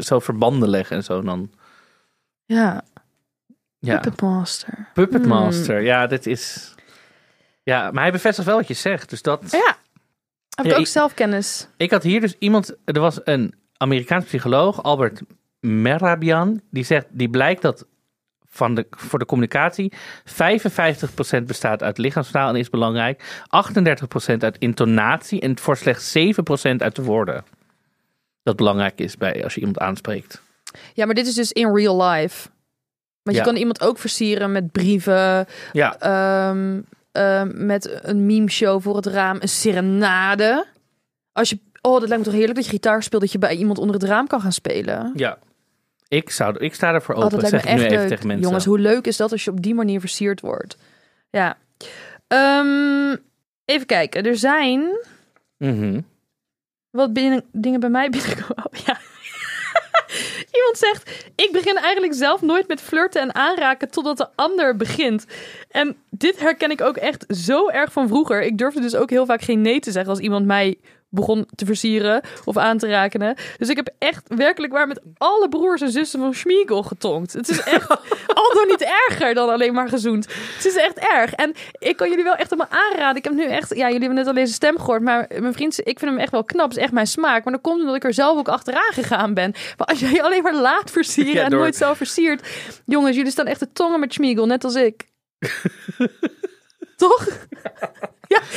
Speaker 1: zo verbanden leggen en zo, dan
Speaker 2: Ja,
Speaker 1: ja.
Speaker 2: Puppet Master.
Speaker 1: Puppet
Speaker 2: Hmm.
Speaker 1: Master. Ja, dit is. Ja, maar hij bevestigt wel wat je zegt. Dus dat.
Speaker 2: Ja, heb ik
Speaker 1: Ja,
Speaker 2: ook zelfkennis.
Speaker 1: Ik had hier dus iemand, er was een Amerikaans psycholoog, Albert Merabian, die zegt, die blijkt dat van de, voor de communicatie 55% bestaat uit lichaamstaal en is belangrijk, 38% uit intonatie en voor slechts 7% uit de woorden. Dat belangrijk is bij als je iemand aanspreekt.
Speaker 2: Ja, maar dit is dus in real life. Want
Speaker 1: Ja.
Speaker 2: je kan iemand ook versieren met brieven,
Speaker 1: Ja,
Speaker 2: ehm, ehm, met een meme show voor het raam, een serenade. Als je, oh, dat lijkt me toch heerlijk dat je gitaar speelt, dat je bij iemand onder het raam kan gaan spelen.
Speaker 1: ja. Ik, zou, ik sta ervoor
Speaker 2: Oh,
Speaker 1: open,
Speaker 2: dat lijkt
Speaker 1: zeg ik nu even
Speaker 2: leuk.
Speaker 1: tegen mensen.
Speaker 2: Jongens, hoe leuk is dat als je op die manier versierd wordt? Ja. Ehm, even kijken. Er zijn wat binnen, dingen bij mij binnenkomen. Oh, ja. Iemand zegt: Ik begin eigenlijk zelf nooit met flirten en aanraken totdat de ander begint. En dit herken ik ook echt zo erg van vroeger. Ik durfde dus ook heel vaak geen nee te zeggen als iemand mij begon te versieren of aan te raken. Dus ik heb echt werkelijk waar met alle broers en zussen van Schmiegel getonkt. Het is echt al niet erger dan alleen maar gezoend. Het is echt erg. En ik kan jullie wel echt allemaal aanraden. Ik heb nu echt, ja, jullie hebben net al deze stem gehoord, maar mijn vriend, ik vind hem echt wel knap. Het is echt mijn smaak. Maar dan komt omdat ik er zelf ook achteraan gegaan ben. Maar als jij je alleen maar laat versieren
Speaker 1: Ja,
Speaker 2: en
Speaker 1: door-
Speaker 2: nooit zelf versiert, jongens, jullie staan echt de tongen met Schmiegel, net als ik. Toch? ja.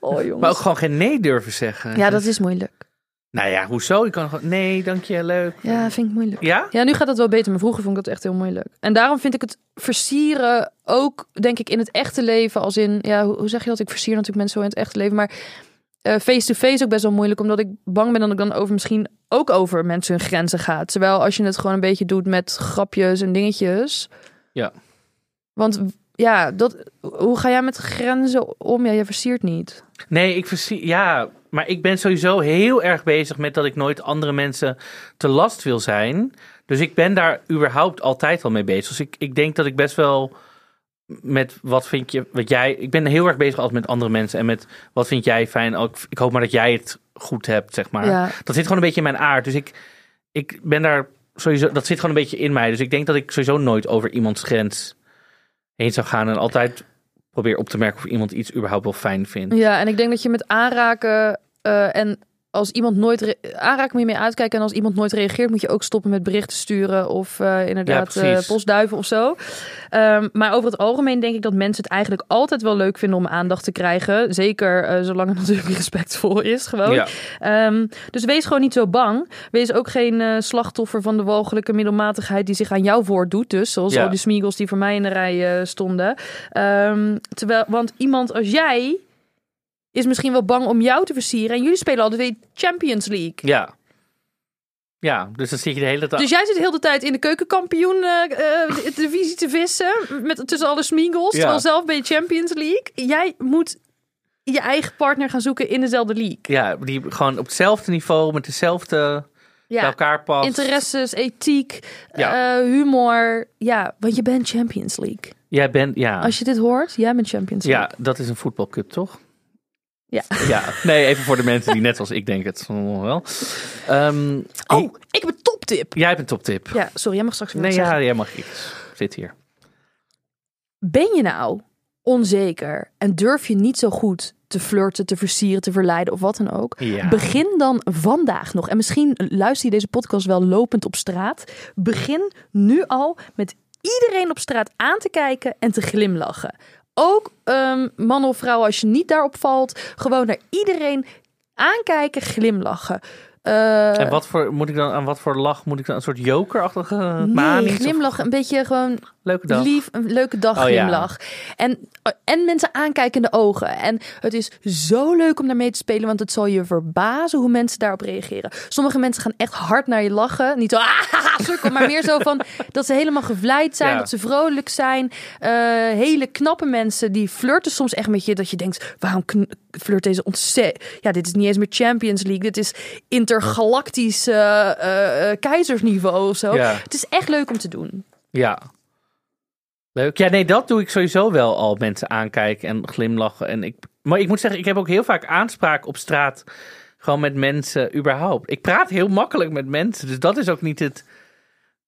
Speaker 2: Oh, jongens.
Speaker 1: Maar ook gewoon geen nee durven zeggen.
Speaker 2: Ja, dat is moeilijk.
Speaker 1: Nou ja, hoezo? Je kan gewoon, nee, dank je, leuk.
Speaker 2: Ja, vind ik moeilijk.
Speaker 1: Ja?
Speaker 2: Ja, nu gaat het wel beter, maar vroeger vond ik dat echt heel moeilijk. En daarom vind ik het versieren ook, denk ik, in het echte leven. Als in, ja, hoe, zeg je dat? Ik versier natuurlijk mensen zo in het echte leven. Maar eh, face-to-face ook best wel moeilijk. Omdat ik bang ben dat ik dan over misschien ook over mensen hun grenzen ga. Terwijl als je het gewoon een beetje doet met grapjes en dingetjes.
Speaker 1: Ja.
Speaker 2: Want ja, dat, hoe ga jij met grenzen om? Ja, je versiert niet.
Speaker 1: Nee, ik verzie, ja, maar ik ben sowieso heel erg bezig met dat ik nooit andere mensen te last wil zijn. Dus ik ben daar überhaupt altijd al mee bezig. Dus ik, ik denk dat ik best wel met wat vind je, wat jij, ik ben heel erg bezig altijd met andere mensen en met wat vind jij fijn. Ook, ik hoop maar dat jij het goed hebt, zeg maar.
Speaker 2: Ja.
Speaker 1: Dat zit gewoon een beetje in mijn aard. Dus ik, ik ben daar sowieso, dat zit gewoon een beetje in mij. Dus ik denk dat ik sowieso nooit over iemands grens heen zou gaan en altijd probeer op te merken of iemand iets überhaupt wel fijn vindt.
Speaker 2: Ja, en ik denk dat je met aanraken eh, en als iemand nooit aanraken moet je mee uitkijken en als iemand nooit reageert moet je ook stoppen met berichten sturen of eh, inderdaad
Speaker 1: Ja,
Speaker 2: eh, postduiven of zo. Ehm, maar over het algemeen denk ik dat mensen het eigenlijk altijd wel leuk vinden om aandacht te krijgen. Zeker eh, zolang het natuurlijk respectvol is gewoon.
Speaker 1: Ja.
Speaker 2: Ehm, dus wees gewoon niet zo bang. Wees ook geen slachtoffer van de walgelijke middelmatigheid die zich aan jou voordoet. Dus zoals
Speaker 1: Ja.
Speaker 2: al die smiegels die voor mij in de rij stonden. Ehm, terwijl, want iemand als jij is misschien wel bang om jou te versieren. En jullie spelen altijd weer Champions League.
Speaker 1: Ja. Ja, dus dan zit je de hele dag.
Speaker 2: Dus jij zit de tijd in de keukenkampioen de divisie te vissen. Met, tussen alle smiegels.
Speaker 1: Ja.
Speaker 2: Terwijl zelf bij Champions League. Jij moet je eigen partner gaan zoeken in dezelfde league.
Speaker 1: Ja, die gewoon op hetzelfde niveau, met dezelfde bij
Speaker 2: Ja.
Speaker 1: elkaar past.
Speaker 2: Interesses, ethiek,
Speaker 1: Ja.
Speaker 2: eh, humor. Ja, want je bent Champions League.
Speaker 1: Jij bent, ja.
Speaker 2: Als je dit hoort, jij bent Champions League.
Speaker 1: Ja, dat is een voetbalcup, toch?
Speaker 2: Ja.
Speaker 1: Ja, nee, even voor de mensen die net zoals ik denken het wel. Ehm,
Speaker 2: Oh,
Speaker 1: ik-
Speaker 2: ik heb een toptip.
Speaker 1: jij hebt een toptip.
Speaker 2: Ja, sorry, jij mag straks weer
Speaker 1: nee, ja,
Speaker 2: zeggen.
Speaker 1: jij mag iets. Zit hier.
Speaker 2: Ben je nou onzeker en durf je niet zo goed te flirten, te versieren, te verleiden of wat dan ook?
Speaker 1: Ja.
Speaker 2: Begin dan vandaag nog. En misschien luister je deze podcast wel lopend op straat. Begin nu al met iedereen op straat aan te kijken en te glimlachen. Ook ehm, man of vrouw, als je niet daarop valt, gewoon naar iedereen aankijken, glimlachen. Eh,
Speaker 1: En wat voor, moet ik dan, aan wat voor lach moet ik dan? Een soort jokerachtige
Speaker 2: nee,
Speaker 1: maning?
Speaker 2: glimlachen, een beetje gewoon
Speaker 1: Leuke dag.
Speaker 2: lief, een leuke dag
Speaker 1: Oh, ja.
Speaker 2: glimlach. En, en mensen aankijken in de ogen. En het is zo leuk om daarmee te spelen, want het zal je verbazen hoe mensen daarop reageren. Sommige mensen gaan echt hard naar je lachen. Niet zo, ah, sukkel, maar meer zo van dat ze helemaal gevleid zijn,
Speaker 1: Ja.
Speaker 2: dat ze vrolijk zijn. Eh, hele knappe mensen die flirten soms echt met je, dat je denkt, waarom kn- flirt deze ontzettend... Ja, dit is niet eens meer Champions League, dit is intergalactisch eh, eh, eh, keizersniveau of zo.
Speaker 1: Ja.
Speaker 2: Het is echt leuk om te doen.
Speaker 1: Ja. Leuk. Ja, nee, dat doe ik sowieso wel al. Mensen aankijken en glimlachen. En ik, maar ik moet zeggen, ik heb ook heel vaak aanspraak op straat. Gewoon met mensen überhaupt. Ik praat heel makkelijk met mensen. Dus dat is ook niet het...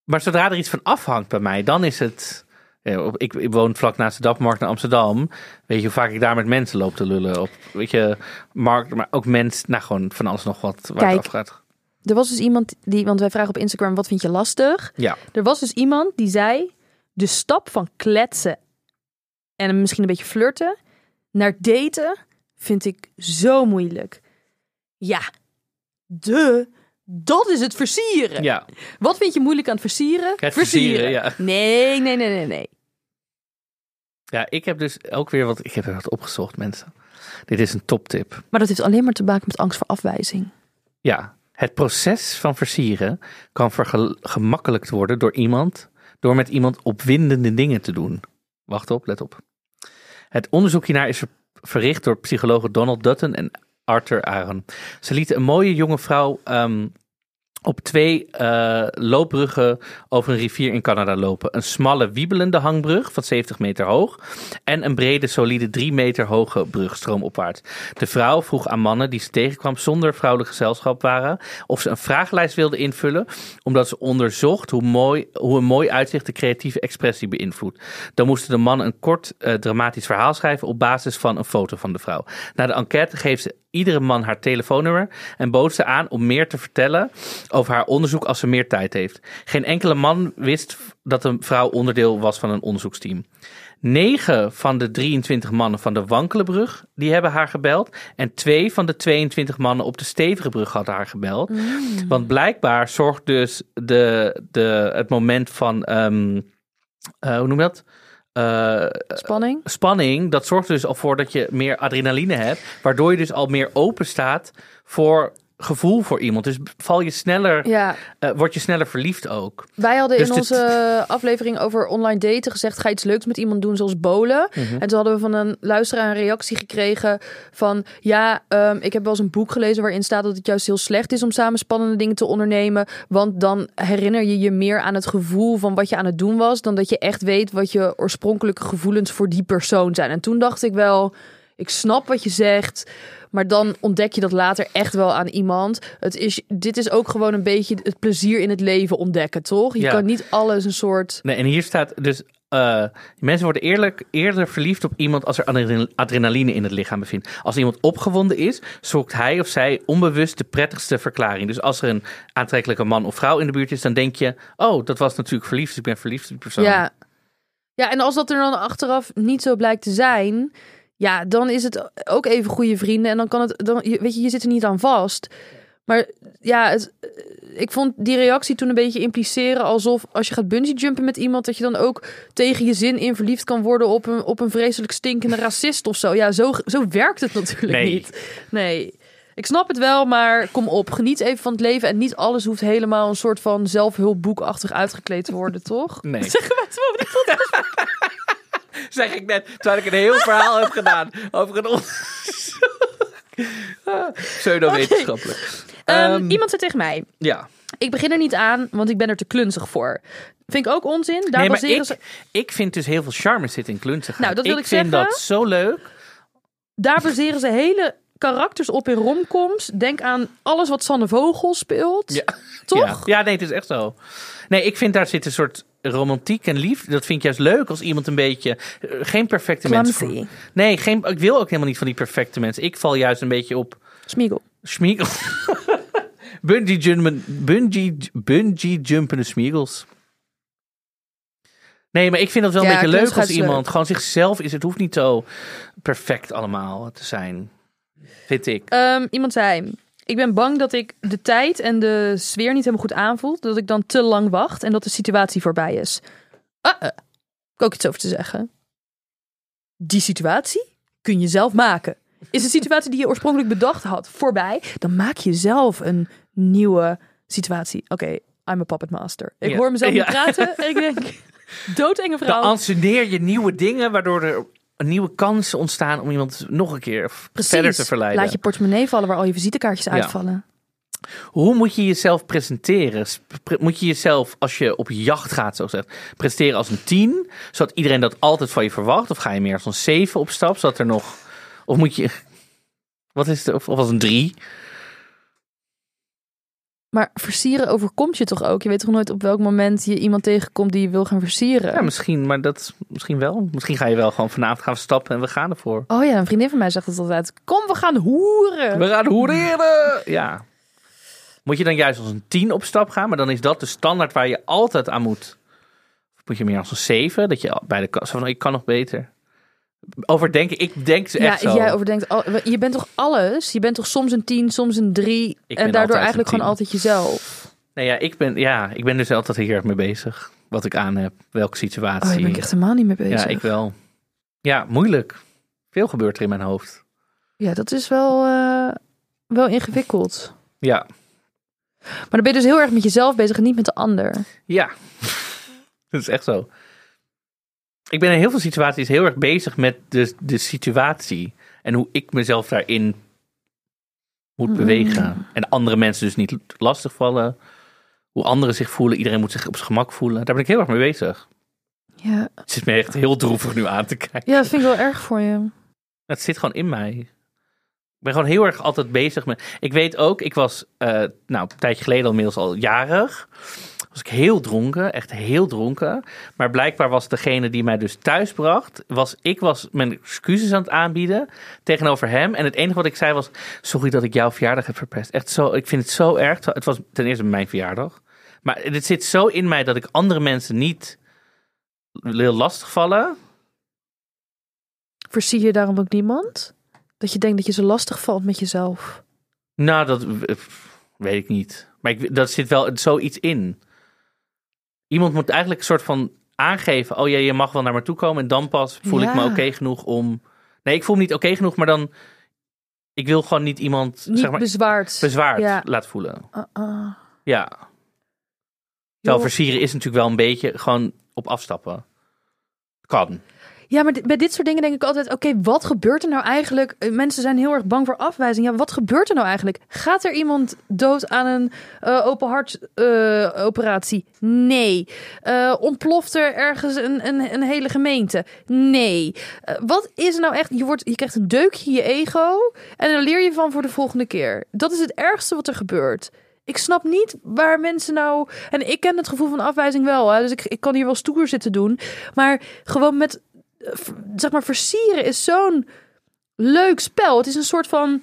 Speaker 1: Maar zodra er iets van afhangt bij mij, dan is het... Op- ik, ik woon vlak naast de Dappermarkt in Amsterdam. Weet je hoe vaak ik daar met mensen loop te lullen? Op, weet je, markt, maar ook mensen... Nou, gewoon van alles nog wat waar
Speaker 2: Kijk.
Speaker 1: het afgaat.
Speaker 2: Er was dus iemand die, want wij vragen op Instagram, wat vind je lastig?
Speaker 1: Ja.
Speaker 2: Er was dus iemand die zei, de stap van kletsen en misschien een beetje flirten naar daten vind ik zo moeilijk. Ja, de, dat is het versieren.
Speaker 1: Ja.
Speaker 2: Wat vind je moeilijk aan het versieren?
Speaker 1: Het versieren, ja.
Speaker 2: Nee, nee, nee, nee, nee.
Speaker 1: ja, ik heb dus ook weer wat... Ik heb er wat opgezocht, mensen. Dit is een toptip.
Speaker 2: Maar dat heeft alleen maar te maken met angst voor afwijzing.
Speaker 1: Ja, het proces van versieren kan vergemakkelijkt worden door iemand, door met iemand opwindende dingen te doen. Wacht op, let op. Het onderzoek hiernaar is ver- verricht door psychologen Donald Dutton en Arthur Aaron. Ze lieten een mooie jonge vrouw ehm, op twee eh, loopbruggen over een rivier in Canada lopen. Een smalle, wiebelende hangbrug van 70 meter hoog. En een brede, solide 3 meter hoge brug stroomopwaarts. De vrouw vroeg aan mannen die ze tegenkwam zonder vrouwelijk gezelschap waren. of ze een vragenlijst wilden invullen. omdat ze onderzocht hoe, mooi, hoe een mooi uitzicht de creatieve expressie beïnvloedt. Dan moesten de mannen een kort eh, dramatisch verhaal schrijven. op basis van een foto van de vrouw. Na de enquête geeft ze iedere man haar telefoonnummer en bood ze aan om meer te vertellen over haar onderzoek als ze meer tijd heeft. Geen enkele man wist dat een vrouw onderdeel was van een onderzoeksteam. 9 van de 23 mannen van de Wankelenbrug die hebben haar gebeld. En twee van de 22 mannen op de Stevige brug hadden haar gebeld. Want blijkbaar zorgt dus de, de, het moment van, ehm, eh, hoe noem je dat? Eh,
Speaker 2: Spanning.
Speaker 1: spanning, dat zorgt er dus al voor dat je meer adrenaline hebt. Waardoor je dus al meer open staat voor gevoel voor iemand. Dus val je sneller,
Speaker 2: Ja,
Speaker 1: eh, word je sneller verliefd ook.
Speaker 2: wij hadden
Speaker 1: Dus
Speaker 2: in
Speaker 1: dit-
Speaker 2: onze aflevering over online daten gezegd: ga iets leuks met iemand doen, zoals bolen.
Speaker 1: Mhm.
Speaker 2: En toen hadden we van een luisteraar een reactie gekregen van... ja, ehm, ik heb wel eens een boek gelezen waarin staat dat het juist heel slecht is... om samen spannende dingen te ondernemen. Want dan herinner je je meer aan het gevoel van wat je aan het doen was... dan dat je echt weet wat je oorspronkelijke gevoelens voor die persoon zijn. En toen dacht ik wel, ik snap wat je zegt... Maar dan ontdek je dat later echt wel aan iemand. Het is, dit is ook gewoon een beetje het plezier in het leven ontdekken, toch? Je
Speaker 1: Ja.
Speaker 2: kan niet alles een soort...
Speaker 1: Nee, en hier staat dus... eh, mensen worden eerlijk, eerder verliefd op iemand als er adre- adrenaline in het lichaam bevindt. Als iemand opgewonden is, zoekt hij of zij onbewust de prettigste verklaring. Dus als er een aantrekkelijke man of vrouw in de buurt is, dan denk je: Oh, dat was natuurlijk verliefd, dus ik ben verliefd op die persoon.
Speaker 2: Ja. ja, en als dat er dan achteraf niet zo blijkt te zijn, ja, dan is het ook even goede vrienden. En dan kan het, dan, weet je, je zit er niet aan vast. Maar ja, het, ik vond die reactie toen een beetje impliceren alsof als je gaat bungee jumpen met iemand, dat je dan ook tegen je zin in verliefd kan worden op een, op een vreselijk stinkende racist of zo. Ja, zo, zo werkt het natuurlijk
Speaker 1: Nee.
Speaker 2: niet. Nee. Ik snap het wel, maar kom op. Geniet even van het leven. En niet alles hoeft helemaal een soort van zelfhulpboekachtig uitgekleed te worden, toch?
Speaker 1: Nee.
Speaker 2: Zeggen wij het wel?
Speaker 1: Zeg ik net, terwijl ik een heel verhaal heb gedaan over een onderzoek. Pseudo-wetenschappelijk.
Speaker 2: Ehm,
Speaker 1: Ehm,
Speaker 2: iemand zei tegen mij:
Speaker 1: Ja.
Speaker 2: Ik begin er niet aan, want ik ben er te klunzig voor. Vind ik ook onzin. Daar
Speaker 1: nee, maar ik,
Speaker 2: ze,
Speaker 1: ik vind dus heel veel charme zitten in klunzigheid.
Speaker 2: Nou, dat wil ik
Speaker 1: vind
Speaker 2: zeggen.
Speaker 1: dat zo leuk.
Speaker 2: daar baseren ze hele karakters op in romcoms. Denk aan alles wat Sanne Vogel speelt.
Speaker 1: Ja.
Speaker 2: Toch?
Speaker 1: Ja. ja, nee, het is echt zo. Nee, ik vind daar zit een soort romantiek en liefde. Dat vind ik juist leuk als iemand een beetje... eh, Geen perfecte mens.
Speaker 2: Clumsy.
Speaker 1: Nee, geen, ik wil ook helemaal niet van die perfecte mensen. Ik val juist een beetje op
Speaker 2: Smiegel.
Speaker 1: Schmiegel. bungee, jumpen, bungee, bungee jumpende smiegels. Nee, maar ik vind dat wel een beetje leuk als iemand
Speaker 2: leuk.
Speaker 1: gewoon zichzelf is. Het hoeft niet zo perfect allemaal te zijn. Vind ik.
Speaker 2: Ehm, iemand zei: Ik ben bang dat ik de tijd en de sfeer niet helemaal goed aanvoel. Dat ik dan te lang wacht en dat de situatie voorbij is. Ah. Ik ook iets over te zeggen. Die situatie kun je zelf maken. Is de situatie die je oorspronkelijk bedacht had voorbij, dan maak je zelf een nieuwe situatie. Oké, I'm a puppet master. Ik
Speaker 1: Ja.
Speaker 2: hoor mezelf
Speaker 1: Ja.
Speaker 2: niet praten en ik denk, doodenge
Speaker 1: Dan
Speaker 2: vrouw.
Speaker 1: anceneer je nieuwe dingen, waardoor er nieuwe kansen ontstaan om iemand nog een keer verder te verleiden.
Speaker 2: Laat je portemonnee vallen waar al je visitekaartjes
Speaker 1: Ja.
Speaker 2: uitvallen.
Speaker 1: Hoe moet je jezelf presenteren? Moet je jezelf, als je op jacht gaat, zo gezegd, presenteren als een 10, zodat iedereen dat altijd van je verwacht? Of ga je meer als een 7 op stap, zodat er nog. Of moet je. Wat is het? Of of als een 3?
Speaker 2: Maar versieren overkomt je toch ook? Je weet toch nooit op welk moment je iemand tegenkomt die je wil gaan versieren?
Speaker 1: Ja, misschien, maar dat misschien wel. Misschien ga je wel gewoon vanavond gaan stappen en we gaan ervoor.
Speaker 2: Oh ja, een vriendin van mij zegt het altijd. Kom, we gaan hoeren.
Speaker 1: We gaan hoereren! Ja. Moet je dan juist als een 10 op stap gaan, maar dan is dat de standaard waar je altijd aan moet. Of moet je meer als een 7, dat je bij de kast van, ik kan nog beter. Overdenken, ik denk ze
Speaker 2: Ja,
Speaker 1: echt zo.
Speaker 2: jij overdenkt. Al, je bent toch alles? Je bent toch soms een 10, soms een 3.
Speaker 1: Ik
Speaker 2: En daardoor eigenlijk gewoon
Speaker 1: 10.
Speaker 2: altijd jezelf.
Speaker 1: Nee, ja, ik ben, ja, ik ben dus altijd heel erg mee bezig. Wat ik aan heb, welke situatie.
Speaker 2: Oh, daar ben ik echt helemaal niet mee bezig.
Speaker 1: ja, ik wel. Ja, moeilijk. Veel gebeurt er in mijn hoofd.
Speaker 2: Ja, dat is wel, eh, wel ingewikkeld.
Speaker 1: Ja,
Speaker 2: Maar dan ben je dus heel erg met jezelf bezig en niet met de ander.
Speaker 1: ja. dat is echt zo. Ik ben in heel veel situaties heel erg bezig met de, de situatie. En hoe ik mezelf daarin moet
Speaker 2: Mm.
Speaker 1: bewegen. En andere mensen dus niet lastig vallen. hoe anderen zich voelen. Iedereen moet zich op zijn gemak voelen. Daar ben ik heel erg mee bezig.
Speaker 2: Ja,
Speaker 1: Het zit me echt heel droevig nu aan te kijken.
Speaker 2: ja dat vind ik wel erg voor je.
Speaker 1: Het zit gewoon in mij. Ik ben gewoon heel erg altijd bezig met. Ik weet ook, ik was eh, nou, een tijdje geleden al inmiddels al jarig. Was ik heel dronken, echt heel dronken. Maar blijkbaar was degene die mij dus thuis bracht, was ik was mijn excuses aan het aanbieden tegenover hem. En het enige wat ik zei was: sorry dat ik jouw verjaardag heb verpest. Echt zo, ik vind het zo erg. Het was ten eerste mijn verjaardag. Maar het zit zo in mij dat ik andere mensen niet wil lastigvallen.
Speaker 2: Verzie je daarom ook niemand? Dat je denkt dat je zo lastig valt met jezelf.
Speaker 1: Nou, dat weet ik niet. Maar ik, dat zit wel zoiets in. Iemand moet eigenlijk een soort van aangeven: oh ja, je mag wel naar me toe komen. En dan pas voel ik me oké genoeg om. Nee, ik voel me niet oké genoeg, maar dan. Ik wil gewoon niet iemand
Speaker 2: Niet
Speaker 1: zeg maar,
Speaker 2: bezwaard.
Speaker 1: bezwaard
Speaker 2: Ja.
Speaker 1: voelen.
Speaker 2: Uh-uh.
Speaker 1: Ja. Terwijl versieren is natuurlijk wel een beetje gewoon op afstappen. Kan.
Speaker 2: Ja, maar bij dit soort dingen denk ik altijd: oké, wat gebeurt er nou eigenlijk? Eh, Mensen zijn heel erg bang voor afwijzing. Ja, wat gebeurt er nou eigenlijk? Gaat er iemand dood aan een eh, open hart eh? Nee. Ontploft er ergens een, een, een hele gemeente? Nee. Wat is er nou echt? Je, wordt, je krijgt een deukje in je ego en daar leer je van voor de volgende keer. Dat is het ergste wat er gebeurt. Ik snap niet waar mensen nou. En ik ken het gevoel van afwijzing wel. Hè? Dus ik, ik kan hier wel stoer zitten doen. Maar gewoon met. Zeg maar, versieren is zo'n leuk spel. Het is een soort van.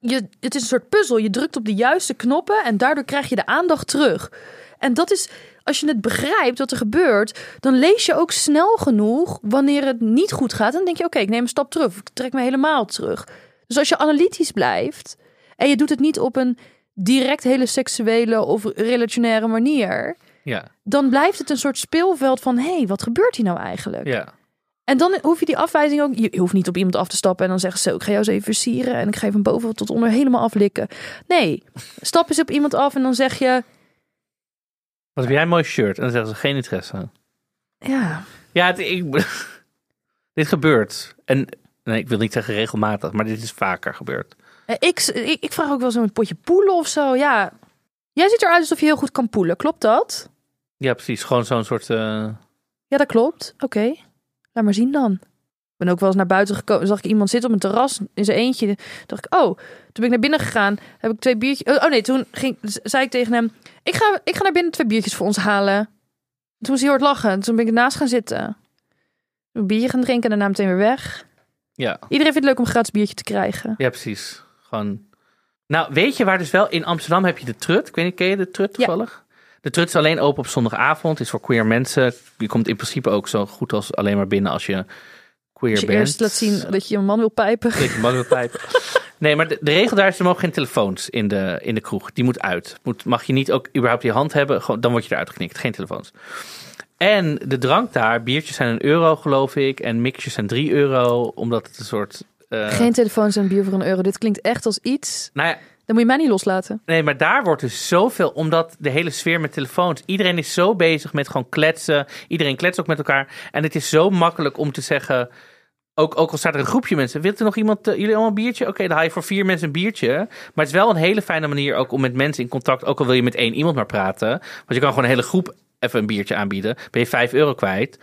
Speaker 2: Je, het is een soort puzzel. Je drukt op de juiste knoppen en daardoor krijg je de aandacht terug. En dat is. Als je het begrijpt wat er gebeurt, dan lees je ook snel genoeg wanneer het niet goed gaat. Dan denk je: oké, ik neem een stap terug. Of ik trek me helemaal terug. Dus als je analytisch blijft en je doet het niet op een direct hele seksuele of relationaire manier,
Speaker 1: Ja.
Speaker 2: dan blijft het een soort speelveld van: hé, hey, wat gebeurt hier nou eigenlijk?
Speaker 1: Ja.
Speaker 2: En dan hoef je die afwijzing ook. Je hoeft niet op iemand af te stappen en dan zeggen ze: Ik ga jou eens even versieren en ik ga van boven tot onder helemaal aflikken. Nee, stap eens op iemand af en dan zeg je:
Speaker 1: Wat heb jij een mooi shirt? En dan zeggen ze geen interesse.
Speaker 2: Ja,
Speaker 1: Ja, het, ik, dit gebeurt. En nee, ik wil niet zeggen regelmatig, maar dit is vaker gebeurd.
Speaker 2: Eh, ik, ik, ik vraag ook wel zo'n potje poelen of zo. Ja, jij ziet eruit alsof je heel goed kan poelen. Klopt dat?
Speaker 1: Ja, precies. Gewoon zo'n soort. eh,
Speaker 2: Ja, dat klopt. Oké, laat maar zien dan. Ik ben ook wel eens naar buiten gekomen. Zag ik iemand zitten op een terras in zijn eentje. Dacht ik, oh, toen ben ik naar binnen gegaan. Heb ik twee biertjes. Oh, oh nee, toen ging, zei ik tegen hem: ik ga, ik ga naar binnen twee biertjes voor ons halen. Toen was hij heel hard lachen. Toen ben ik ernaast gaan zitten. Een biertje gaan drinken en daarna meteen weer weg.
Speaker 1: ja.
Speaker 2: Iedereen vindt het leuk om een gratis biertje te krijgen.
Speaker 1: ja, precies. Gewoon. Nou, weet je waar dus wel in Amsterdam heb je de Trut? Ik weet niet, ken je de Trut
Speaker 2: Ja.
Speaker 1: De Trut is alleen open op zondagavond. Is voor queer mensen. Je komt in principe ook zo goed als alleen maar binnen als je queer
Speaker 2: Als je
Speaker 1: bent.
Speaker 2: eerst laat zien dat je een man wil pijpen.
Speaker 1: Ik mag wel pijpen. Nee, maar de, de regel daar is, er mogen geen telefoons in de, in de kroeg. Die moet uit. Moet, mag je niet ook überhaupt je hand hebben, gewoon, dan word je eruit geknikt. Geen telefoons. En de drank daar, biertjes zijn een euro geloof ik. En mixjes zijn drie euro, omdat het een soort... eh,
Speaker 2: Geen telefoons en bier voor een euro. Dit klinkt echt als iets.
Speaker 1: Nou ja,
Speaker 2: Dan moet je mij niet loslaten.
Speaker 1: Nee, maar daar wordt dus zoveel, omdat de hele sfeer met telefoons. Iedereen is zo bezig met gewoon kletsen. Iedereen kletst ook met elkaar. En het is zo makkelijk om te zeggen. Ook, ook al staat er een groepje mensen. Wilt er nog iemand, eh, jullie allemaal een biertje? Oké, dan haal je voor vier mensen een biertje. Maar het is wel een hele fijne manier ook om met mensen in contact. Ook al wil je met één iemand maar praten. Want je kan gewoon een hele groep even een biertje aanbieden. Ben je vijf euro kwijt.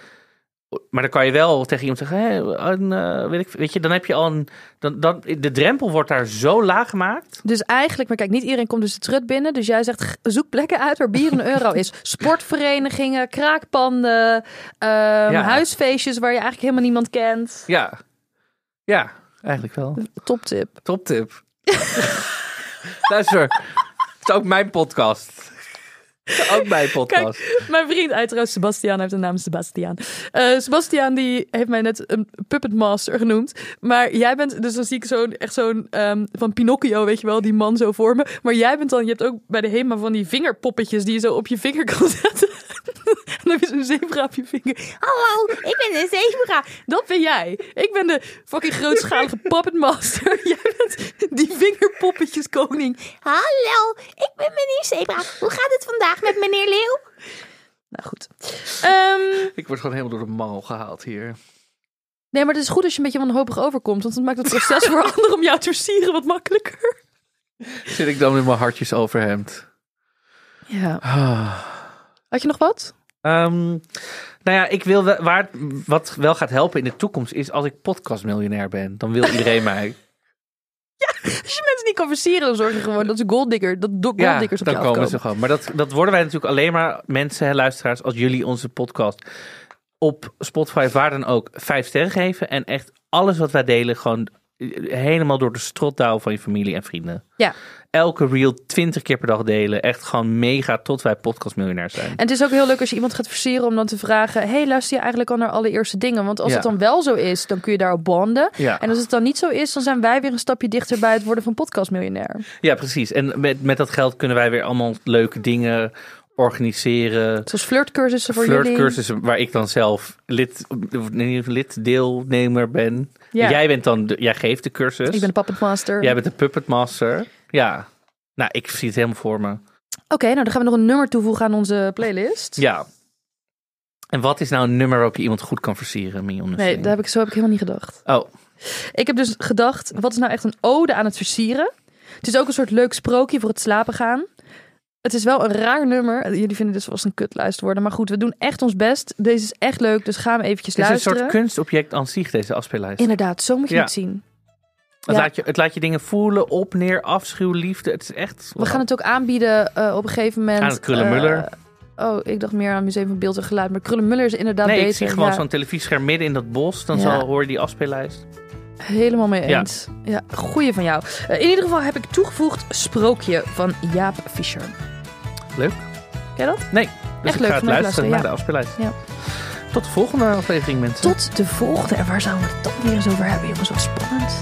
Speaker 1: Maar dan kan je wel tegen iemand zeggen, een, eh, weet, ik, weet je, dan heb je al een, dan, dan, de drempel wordt daar zo laag gemaakt.
Speaker 2: Dus eigenlijk, maar kijk, niet iedereen komt dus de trut binnen. Dus jij zegt, zoek plekken uit waar bier een euro is. Sportverenigingen, kraakpanden, ehm, huisfeestjes waar je eigenlijk helemaal niemand kent.
Speaker 1: Ja, ja, eigenlijk wel.
Speaker 2: Toptip.
Speaker 1: Toptip. Luister, het is ook mijn podcast. Ook mijn podcast.
Speaker 2: Mijn vriend, trouwens Sebastian, hij heeft de naam Sebastian. Eh Sebastian die heeft mij net een puppet master genoemd. Maar jij bent, dus dan zie ik zo'n, echt zo'n ehm, van Pinocchio, weet je wel, die man zo voor me. Maar jij bent dan, je hebt ook bij de HEMA van die vingerpoppetjes die je zo op je vinger kan zetten. En dan heb je zo'n zebra op je vinger. Hallo, ik ben een zebra. Dat ben jij. Ik ben de fucking grootschalige puppet master. Jij bent die vingerpoppetjes koning.
Speaker 4: Hallo, ik ben meneer Zebra. Hoe gaat het vandaag met meneer Leeuw?
Speaker 2: Nou goed. Ehm,
Speaker 1: Ik word gewoon helemaal door de mal gehaald hier.
Speaker 2: Nee, maar het is goed als je een beetje wanhopig overkomt. Want het maakt het proces voor anderen om jou te versieren wat makkelijker.
Speaker 1: Zit ik dan in mijn hartjes overhemd.
Speaker 2: Ja.
Speaker 1: Ah.
Speaker 2: Had je nog wat?
Speaker 1: Ehm, nou ja, ik wil wel, waar, wat wel gaat helpen in de toekomst is als ik podcastmiljonair ben. Dan wil iedereen mij.
Speaker 2: Als je mensen niet kan versieren, dan zorg je gewoon dat ze golddigger, dat
Speaker 1: Ja,
Speaker 2: golddiggers op
Speaker 1: dan komen ze gewoon. Maar dat, dat worden wij natuurlijk alleen maar mensen, hè, luisteraars, als jullie onze podcast op Spotify, waar dan ook, vijf sterren geven. En echt alles wat wij delen, gewoon eh, helemaal door de strotdouw van je familie en vrienden.
Speaker 2: Ja.
Speaker 1: Elke reel twintig keer per dag delen. Echt gewoon mega tot wij podcastmiljonair zijn.
Speaker 2: En het is ook heel leuk als je iemand gaat versieren om dan te vragen: hey, luister je eigenlijk al naar allereerste dingen? Want als
Speaker 1: Ja.
Speaker 2: het dan wel zo is, dan kun je daarop bonden.
Speaker 1: Ja.
Speaker 2: En als het dan niet zo is, dan zijn wij weer een stapje dichter bij het worden van podcastmiljonair.
Speaker 1: Ja, precies. En met, met dat geld kunnen wij weer allemaal leuke dingen organiseren.
Speaker 2: Zoals flirtcursussen voor jullie.
Speaker 1: Flirtcursussen waar ik dan zelf lid, lid deelnemer ben.
Speaker 2: Ja.
Speaker 1: Jij bent dan, de, jij geeft de cursus.
Speaker 2: Ik ben de puppet master.
Speaker 1: Jij bent de puppet master. Ja. Nou, ik zie het helemaal voor me.
Speaker 2: Oké, nou dan gaan we nog een nummer toevoegen aan onze playlist.
Speaker 1: Ja. En wat is nou een nummer waarop je iemand goed kan versieren?
Speaker 2: Nee, daar heb ik, zo heb ik helemaal niet gedacht.
Speaker 1: Oh,
Speaker 2: Ik heb dus gedacht, wat is nou echt een ode aan het versieren? Het is ook een soort leuk sprookje voor het slapen gaan. Het is wel een raar nummer. Jullie vinden dit zoals een kutlijst worden. Maar goed, we doen echt ons best. Deze is echt leuk, dus ga hem eventjes
Speaker 1: het is een
Speaker 2: luisteren.
Speaker 1: soort kunstobject aan zich, deze afspeellijst.
Speaker 2: Inderdaad, zo moet je
Speaker 1: Ja.
Speaker 2: het zien.
Speaker 1: Het,
Speaker 2: ja.
Speaker 1: laat je, het laat je dingen voelen, op, neer, afschuw, liefde. Het is echt...
Speaker 2: We gaan het ook aanbieden eh, op een gegeven moment.
Speaker 1: Aan het Krullenmuller.
Speaker 2: eh, oh, ik dacht meer aan Museum van Beeld en Geluid. Maar Krullenmuller is inderdaad
Speaker 1: Nee,
Speaker 2: deze.
Speaker 1: ik zie gewoon
Speaker 2: ja,
Speaker 1: zo'n televisiescherm midden in dat bos. Dan
Speaker 2: Ja.
Speaker 1: zal, hoor je die afspeellijst.
Speaker 2: Helemaal mee eens. Ja, goeie van jou. Eh, in ieder geval heb ik toegevoegd Sprookje van Jaap Fischer.
Speaker 1: Leuk.
Speaker 2: Ken je dat?
Speaker 1: Nee, dus
Speaker 2: Echt
Speaker 1: ik
Speaker 2: leuk,
Speaker 1: ga het luisteren
Speaker 2: luisteren,
Speaker 1: naar de afspeellijst.
Speaker 2: Ja.
Speaker 1: Tot de volgende aflevering, mensen.
Speaker 2: Tot de volgende. En waar zouden we het dan weer eens over hebben, jongens? Wat spannend.